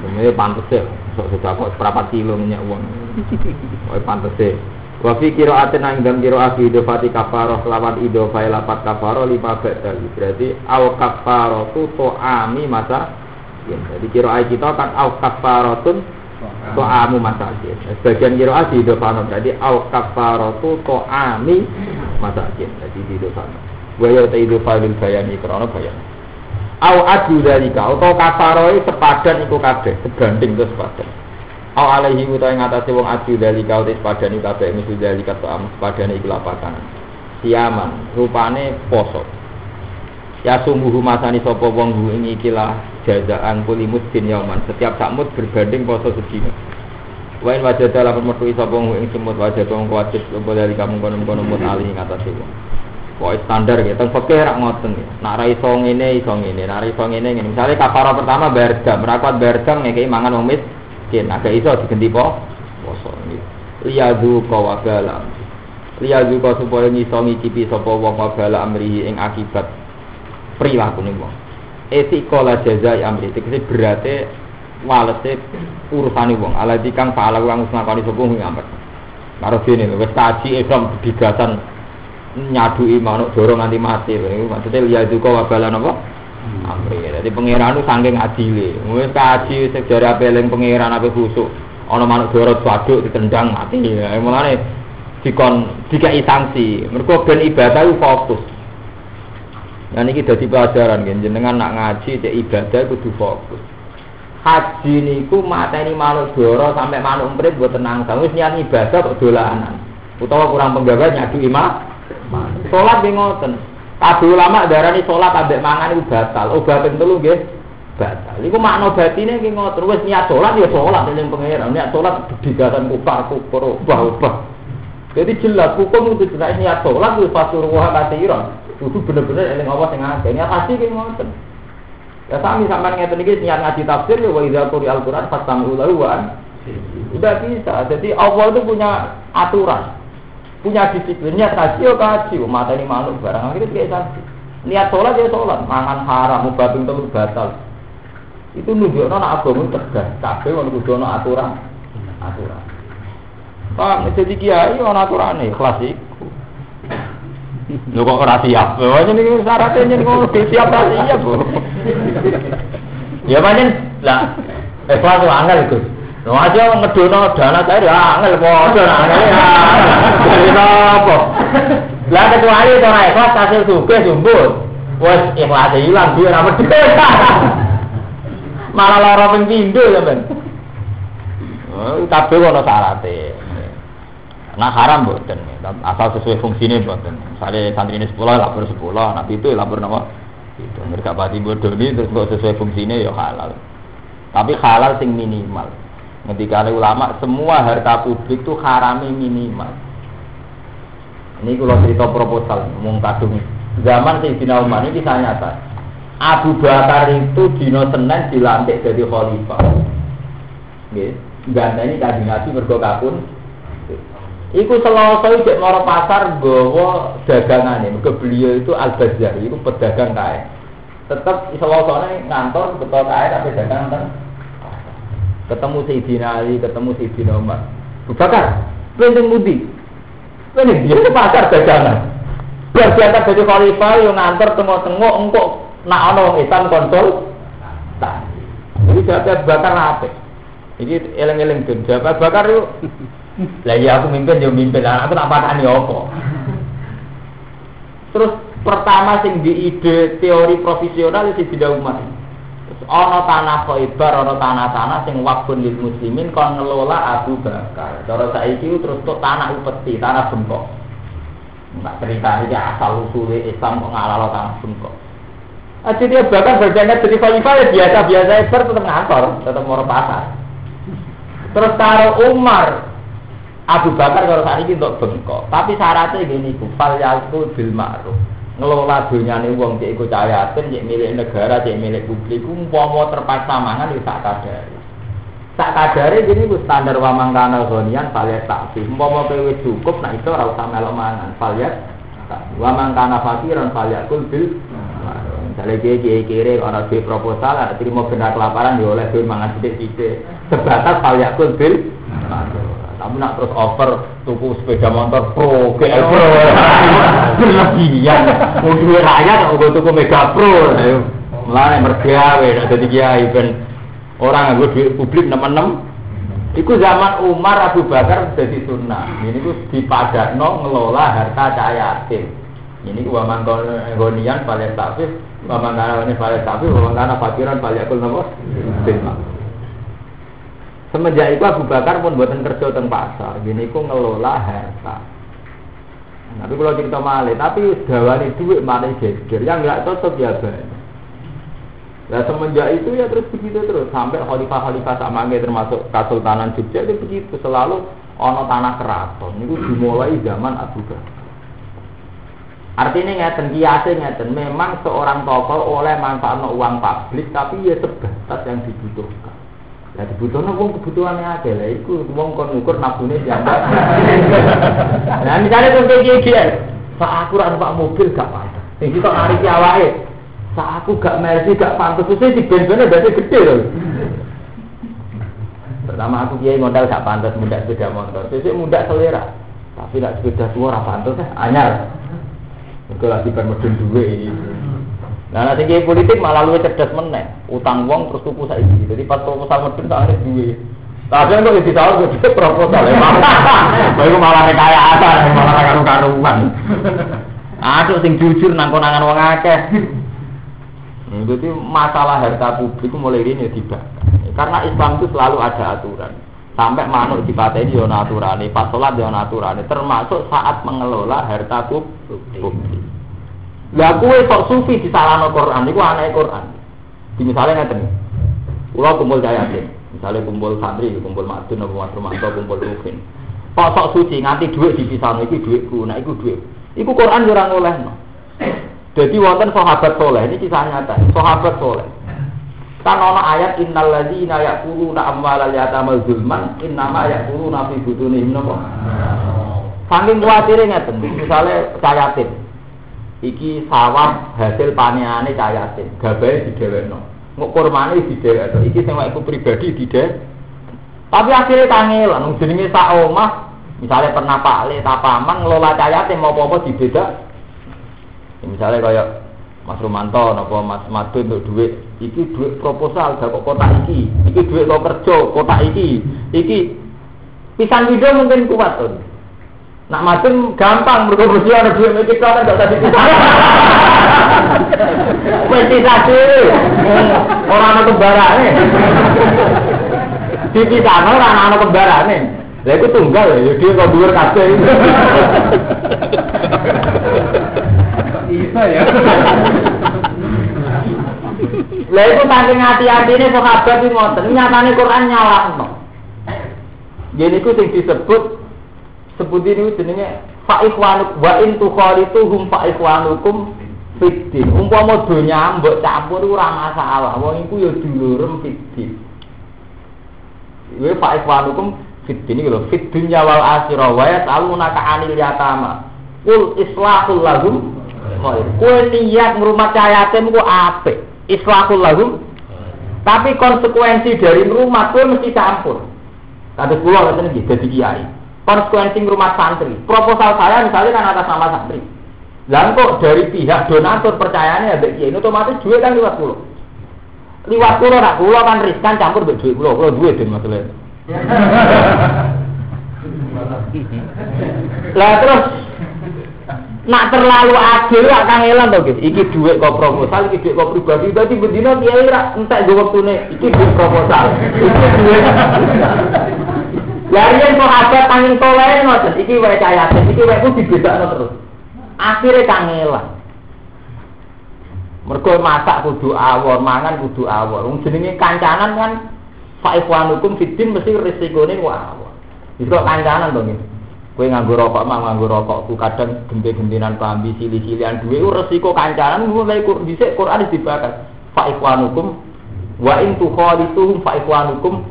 Sebenarnya pantes ya, sok sudah kok seperempat kilo minyak uang. Oh pantes ya. Wa fi qira'atin nang dalam qira'ah idofati kafaroh lawan idofai lapat kafaroh lima badal. Berarti au kafaroh tu to'ami masa Jadi qira'ah kita kan au kafarotun to'amu masakin. Sebagian qira'ah di idofano. Jadi au kafarotu to'ami masakin. Jadi di idofano. Wa ya ta idofalil bayani krana bayan. Au adu dalika atau kafaroh sepadan iku kabeh, sebanding terus sepadan. Au alaihi utawa ngatasi wong adu dalika utis padani kabeh misu dalika to'am sepadane iku lapakan. Siaman, rupane poso. Ya sungguh masani sapa wong hu ing ikilah jazaan kuli muskin yauman. Setiap sakmut berbanding poso sedina. Wain wajah dalam metu sapa hu ing semut wajah wong wajib apa dari kamu kono-kono mut ali ing atas wong. Pokoke standar ya, teng fikih rak ngoten ya. Nak ra iso ngene iso ngene, nak ra iso ngene ngene. Misale kafara pertama rakwat bayar jam ngekeki mangan wong miskin. Agak iso diganti po poso nggih. Liyadu kawabala. Liyadu ka supaya ngiso ngicipi sapa wong wabala amrihi ing akibat perilaku nih wong. Etikola jaza amri tegese berarti walese urusane wong. Ala dikang pahala kang ngakoni sapa wong amat. Karo dene wis kaji Islam digasan nyadui manuk doro nganti mati. Maksudnya liya juga wabalan apa? Amri. Jadi pangeran itu saking adile. Wis kaji sejarah peleng pangeran apa khusuk. Ana manuk doro waduk ditendang mati. Ya, mulane dikon dikai sanksi. Mergo ben ibadah itu fokus. Nah ini jadi pelajaran kan, jenengan nak ngaji cek ibadah kudu fokus. Haji niku mateni manuk doro sampai manuk emprit buat tenang. Kamu niat ibadah kok dolanan. Utawa kurang penggawa nyadu imam. Sholat nggih ngoten. Ulama darani sholat ambek mangan iku batal. Obat ping telu nggih batal. Iku makna batine nggih ngoten. Wis niat sholat ya sholat ning pangeran. Niat sholat digasan kufar kufur ubah-ubah. Jadi jelas hukum itu jelas niat sholat itu fasuruha katiran. Itu bener-bener eling Allah sing akeh. Niat haji nggih ngoten. Ya sami sampean ngeten iki niat ngaji tafsir ya wa idza quri al-Qur'an fastami'u lahu wa Tidak bisa. Jadi Allah itu punya aturan. Punya disiplin. Niat haji ya haji mata ini manuk barang. Akhirnya kayak sanksi niat sholat ya sholat. Mangan haram mubabing telur batal. Itu nunjuk nona agama tegas. Kabeh ono kudu aturan. Aturan. Pak, jadi kiai ono aturan nih kelas iku Lho kok ora siap? Oh ini syaratnya ini kok siap ora siap, Bu. Ya pancen lah ikhlas tuh angel Gus. Lho aja ngedono dana cair ya angel padha angel. Jadi apa? Lah kecuali to ora ikhlas hasil suge sumbut. Wes ikhlas ilang dia ora medhit. Malah lara ping pindho ya, Ben. Oh, kabeh ono syarate. Nah haram mboten, asal sesuai fungsinya mboten. Misalnya santri ini sepuluh, lapor sepuluh, nabi itu lapor nama itu. Mereka pati bodoh ini terus sesuai fungsinya ya halal. Tapi halal sing minimal. Ketika ada ulama, semua harta publik itu harami minimal. Ini kalau cerita proposal, ngomong kadung. Zaman Sayyidina Umar ini kisah nyata. Abu Bakar itu dino Senin dilantik jadi khalifah. Nggih, ganteni kanjeng Nabi mergo. Iku selasa cek moro pasar gowo dagangane. Mergo beliau itu Al-Bazar, itu pedagang kae. Tetep selasane ngantor betul kae tapi dagang kan ketemu Sayyidina Ali, ketemu Sayyidina Umar. Bakar, penting mudi. Ini dia ke pasar dagangan. Berjata jadi khalifah yang ngantor tengok-tengok engkok nak ono Islam konsol. Nah, jadi jawab Bakar apa? Ini eleng-eleng. Jawab Bakar yuk. Lah iya aku mimpin yo mimpin. Aku tak patani apa. Terus pertama sing di ide teori profesional itu tidak umat. Ono tanah khoibar, ono tanah-tanah sing wakfun lil muslimin kon ngelola Abu Bakar. Cara saiki terus tok tanah upeti, tanah bengkok. Enggak cerita ini asal usulnya Islam kok ngalalo langsung kok. Nah, jadi bahkan berjanjian jadi khalifah ya biasa-biasa Eber tetap ngantor, tetap mau pasar. Terus taruh Umar, Abu Bakar kalau saat ini untuk bengkok. Tapi syaratnya gini, fal yakul bil ma'ruf. Ngelola dunia nih uang cek ikut cahayatin, cek milik negara, cek milik publik. Umpama terpaksa mangan itu tak kadari. Tak kadari gini gue standar wamang kana gonian faliat takfi. Umpama kowe cukup, nah itu ora usah melo mangan. Faliat wamang kana fakiran faliakul bil Misalnya dia kiai kiri orang di proposal, ada terima benda kelaparan dia oleh duit mangan sedikit sedikit. Sebatas hal yakul bil. Kamu nak terus over tuku sepeda motor pro, GL pro, berlebihan. Mau duit rakyat, mau tuku mega pro. Mulai mergawe, jadi kiai ben orang gue duit publik enam enam. Iku zaman Umar Abu Bakar jadi sunnah. Ini gue dipadakno ngelola harta cahaya yatim. Ini gue mangkon gonian paling tafsir Waman kana ini fale tapi waman kana fakiran fale akul nopo Semenjak itu Abu Bakar pun buatan kerja teng pasar, gini ku ngelola harta. Tapi kalau cerita malih, tapi dawani duit mana geger, yang nggak cocok ya banyak. Ya semenjak itu ya terus begitu terus sampai khalifah-khalifah sama termasuk Kesultanan Jogja itu begitu selalu ono tanah keraton. Itu dimulai zaman Abu Bakar. Artinya ngeten kiase ngeten, memang seorang tokoh oleh manfaat uang publik tapi ya sebatas yang dibutuhkan. <laughs> Ya dibutuhkan uang kebutuhannya aja lah, itu uang kon ukur nabune jambak. nah misalnya contoh gigi, pak aku rasa pak mobil gak pantas, ini kita narik awake, Pak aku gak mercy gak pantas, terus di bensinnya berarti gede loh. Pertama aku kiai modal gak pantas muda sepeda motor, sesuk muda selera, tapi gak sepeda tua ora pantas, anyar. Mergo lagi kan medun duwe. Nah, nanti kayak politik malah lu cerdas meneh. Utang wong terus tuku saiki. Jadi pas proposal medun tak ada duwe. Tapi kok di tahun gue proposal ya. Baru <laughs> malah rekayasa, malah karu-karuan. Aduh sing jujur nang konangan wong akeh. Hmm, jadi masalah harta publik mulai ini dibakar. Karena Islam itu selalu ada aturan. Sampai manuk di pateni yo aturan, pas sholat yo aturan, termasuk saat mengelola harta publik. Lah kue kok sufi di salano Quran, itu aneh Quran. Di misalnya ngeten, pulau kumpul jayatin, misalnya kumpul santri, kumpul madun, kumpul madrumanto, kumpul rukin. Kok sok suci nganti duit di pisau, iki duitku, nah iku duit. Iku Quran orang oleh no. Jadi wonten sahabat soleh, ini kisah nyata, sahabat soleh. Kan ana ayat innal ladzina yaquluna amwalal yatama zulman innama yaquluna fi butunihim napa. Saking kuatire ngeten, misale cayatin. Iki sawah hasil paneane cayatin, gabahe digewekno. Nguk kurmane didewekno. Iki sing iku pribadi didhe. Tapi akhirnya kangelan, jenenge sak omah, misalnya pernah pak tapaman ngelola cayatin mau apa-apa dibeda. Misalnya kayak Mas Romanto napa Mas Madun untuk duit iki duit proposal gak kota iki iki duit kok kerja kota iki iki pisang video mungkin kuat tuh nak Madun gampang mergo mesti ana duit mikir kan gak usah dipisah <laughs> mesti satu orang ana kembarane dipisah orang ana kembarane Lah itu tunggal ya, dia kok dhuwur kabeh. Bisa ya. Lah itu saking hati-hati ini sahabat ini ngoten, nyatane Quran nyalahno. Jadi itu yang disebut sebut ini jenenge fa ikhwanuk wa in tukhalituhum fa ikhwanukum fiddin. Umpama donya mbok campur ora masalah. Wong iku ya dulurem fiddin. Iku fa ikhwanukum fiddin iki lho, fid dunya wal akhirah wa yas'alunaka 'anil yatama. Kul islahul lahum khair. Kowe niat ngrumat yatim ku apik islahul lahum tapi konsekuensi dari rumah pun mesti campur ada pulau katanya jadi kiai konsekuensi rumah santri. Proposal saya misalnya kan atas nama santri. Dan kok dari pihak donatur percayanya ada kiai otomatis duit kan lewat pulau. Lewat pulau nak pulau kan riskan campur duit pulau. Pulau duit dan lah terus nak terlalu adil lah kang elan to iki duit kok proposal iki duit kok pribadi? Dadi bendina kiai ra entek go wektune iki duit proposal. Iki duit Lari yang sahabat tanging toleh ngoten iki wae cahaya iki wae ku dibedakno terus Akhirnya kangelan. Mergo masak kudu awor, mangan kudu awor. Wong jenenge kancanan kan fa'ikhwanukum fiddin mesti risikone awor. Itu kancanan to nggih. Kowe nganggo rokok mah nganggo rokokku kadang gente-gentenan pambi sili-silian duwe resiko kancanan mulai kur dhisik Quran dibakar. Fa'ikhwanukum wa in tukhalituhum fa'ikhwanukum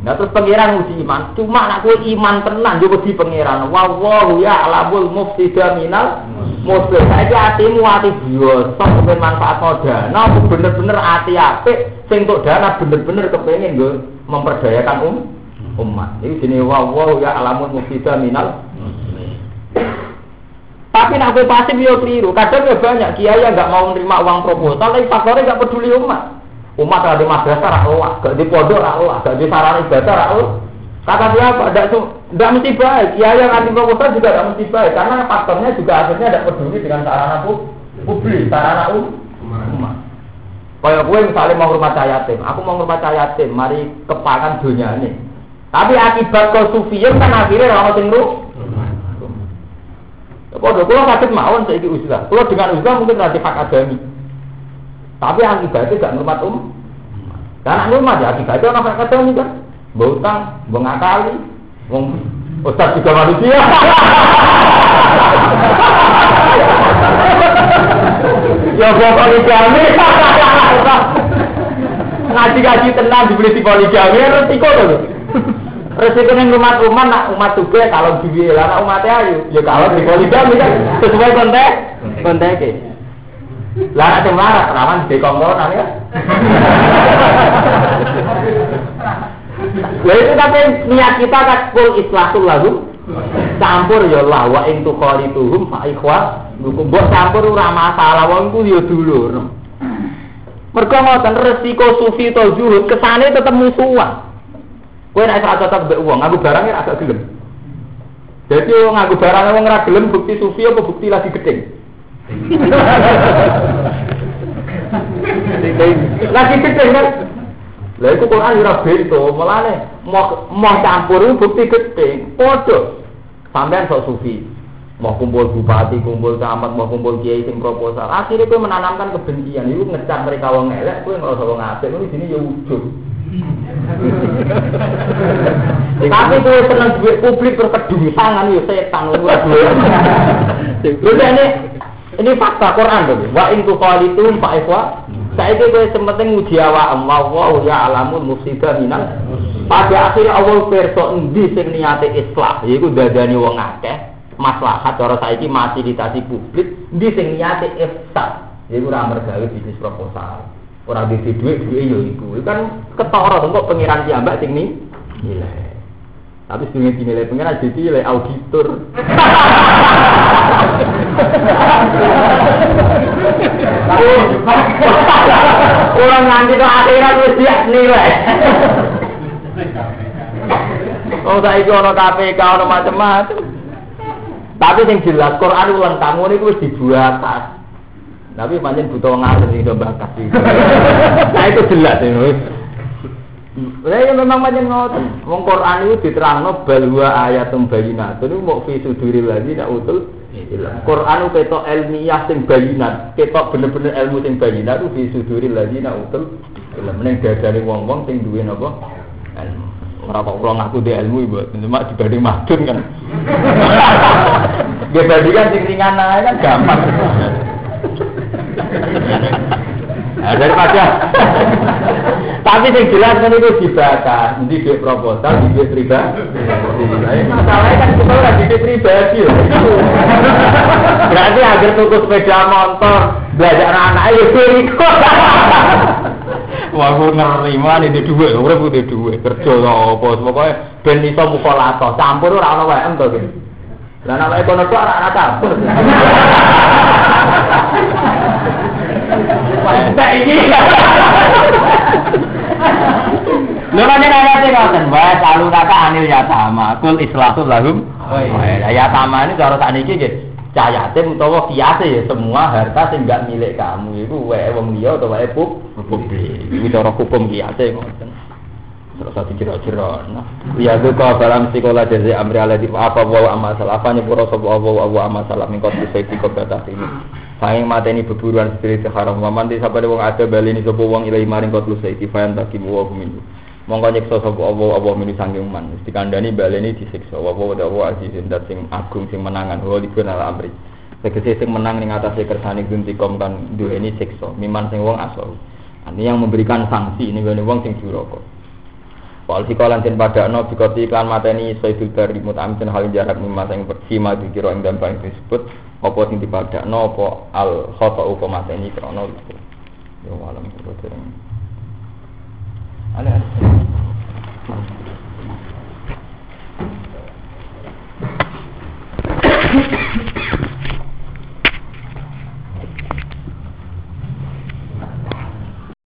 Nah terus pangeran uji iman, cuma anak iman tenan juga di pangeran. Wallahu ya alamul mufsida minal muslim. Saya hatimu hati biasa, kepengen manfaat dana, bener-bener hati apik, sing untuk dana bener-bener kepengen gue memperdayakan um umat. Ini sini wallahu ya alamul mufsida minal tapi nak gue pasif yo. Kadang ya banyak kiai yang nggak mau menerima uang proposal, tapi faktornya nggak peduli umat. Umat ada di madrasah rak gak di pondok rak gak di sarana ibadah rak Kata siapa? Tidak tidak mesti baik. Ya yang anti proposal juga tidak mesti baik karena faktornya juga akhirnya tidak peduli dengan sarana publik, sarana umat. Kalau gue misalnya mau rumah yatim, aku mau rumah yatim, mari kepakan dunia ini. Tapi akibat kau sufiyan kan akhirnya orang sing Kalau kalau sakit mawon saya usaha. Kalau dengan usaha mungkin nanti hak agami. Tapi akibatnya gak ngurmat um. Karena ngurmat ya akibatnya orang kata ini kan. Bautang, bengakali, wong Ustaz juga manusia. ya bawa poligami. Ngaji-ngaji tenang dibeli di poligami, resiko loh. Resiko yang umat umat nak umat juga kalau dibilang umatnya ayu, ya kalau di poligami kan sesuai konteks konteks. Lah ada marah, rawan di kongkonan ya. Lah itu tapi niat kita kan kul islatul lagu campur ya lah wa ing tukhalituhum fa ikhwa mbok campur ora masalah wong ku ya dulur. Mergo ngoten resiko sufi to zuhud kesane tetep musuhan. Kowe nek ora cocok mbek wong, aku barang ya agak gelem. Jadi wong aku barang wong ora gelem bukti sufi apa bukti lagi gedeng. Lagi gede kan? Lah iku Quran ora bento, mulane mau mau campur bukti gede. Padha. Sampean sok sufi. Mau kumpul bupati, kumpul camat, mau kumpul kiai sing proposal. Akhirnya kowe menanamkan kebencian. Iku ngecat mereka wong elek, kowe ngerasa wong apik. Ini sini ya wujud. <laughs> Tapi kowe seneng duit publik terkedung sangan ya setan ora duit. <laughs> Lha ini fakta Quran tuh. Wa in tuqalitum fa ikhwa. Saiki kowe nguji awak Allah ya alamul musibah minal. Pada akhirnya Allah perso endi sing niate islah, yaiku dadani wong akeh, maslahat cara saiki fasilitasi publik, endi sing niate ifsad, yaiku ora mergawe bisnis proposal. Ora di duit duit yo iku. Kan ketara kok pengiran piyambak sing ni nilai. Tapi sebenarnya dinilai pengen jadi nilai auditor. <laughs> Orang nanti ke akhirat wis dia nilai. Oh saiki ana KPK ana macam-macam. Tapi yang jelas Quran ulang tamu ini wis dibuat Tapi pancen butuh ngalir do bakat. Nah itu jelas ini. Lah ya memang macam ngoten. Wong Quran itu diterangno bal wa ayatum bayinat. Itu mau fi suduril ladina utul Quran itu ketok ilmiah sing bayinat, ketok bener-bener ilmu sing bayinat itu fi suduril ladina utul ilm. Ning dadane wong-wong sing duwe napa? Ilmu. Ora kok kula ngaku di ilmu ibu, cuma dibanding madun kan. <laughs> Dibandingkan sing ringan ae kan gampang. <laughs> Nah, daripada tapi yang jelas kan itu dibakar, di duit proposal, di duit pribadi. Masalahnya kan kita lagi di pribadi. Berarti agar tuku sepeda motor, belajar anak-anak ya beriku. Wah, aku nerima nih di duit, aku udah di duit kerja apa, pokoknya ben iso mukolato, campur orang orang WM tuh. Lah nama ekonomi anak-anak campur. Tak ini. Lho kan nek ayate ngoten, wae salu kata anil ya sama, kul islahul lahum. Ya sama ini cara sakniki nggih cah yatim utawa kiase ya semua harta sing enggak milik kamu itu wae wong liya utawa wae publik. Iki cara hukum kiase ngoten. terus satu jero-jero nah ya itu kau dalam sekolah jadi amri aladi apa bawa amal nih pura sobo abu abu amal salah mingkot bisa di kau batas ini Saking mata ini beburuan spirit haram. Waman di sabda wong ada bali ini sobo wong ilai maring kot lusai. Kifayan takim wa minhu mongko nyiksa sapa Allah Allah minu sanging man mesti kandhani baleni disiksa. Wa wa wa azizun dat sing agung sing menangan. Wa libun ala amri. Tegese sing menang ning atase kersane guntikom kan duweni siksa. Miman sing wong asal ini yang memberikan sanksi ini wong sing duraka Wal sikolan den padakno bikoti iklan mateni sayyidul bari mutamitin hal jarak mimma sing persima dikira ing dalam disebut apa sing dipadakno apa al khata apa mateni krana gitu. Ya malam kulo dereng. Ala. Thank you.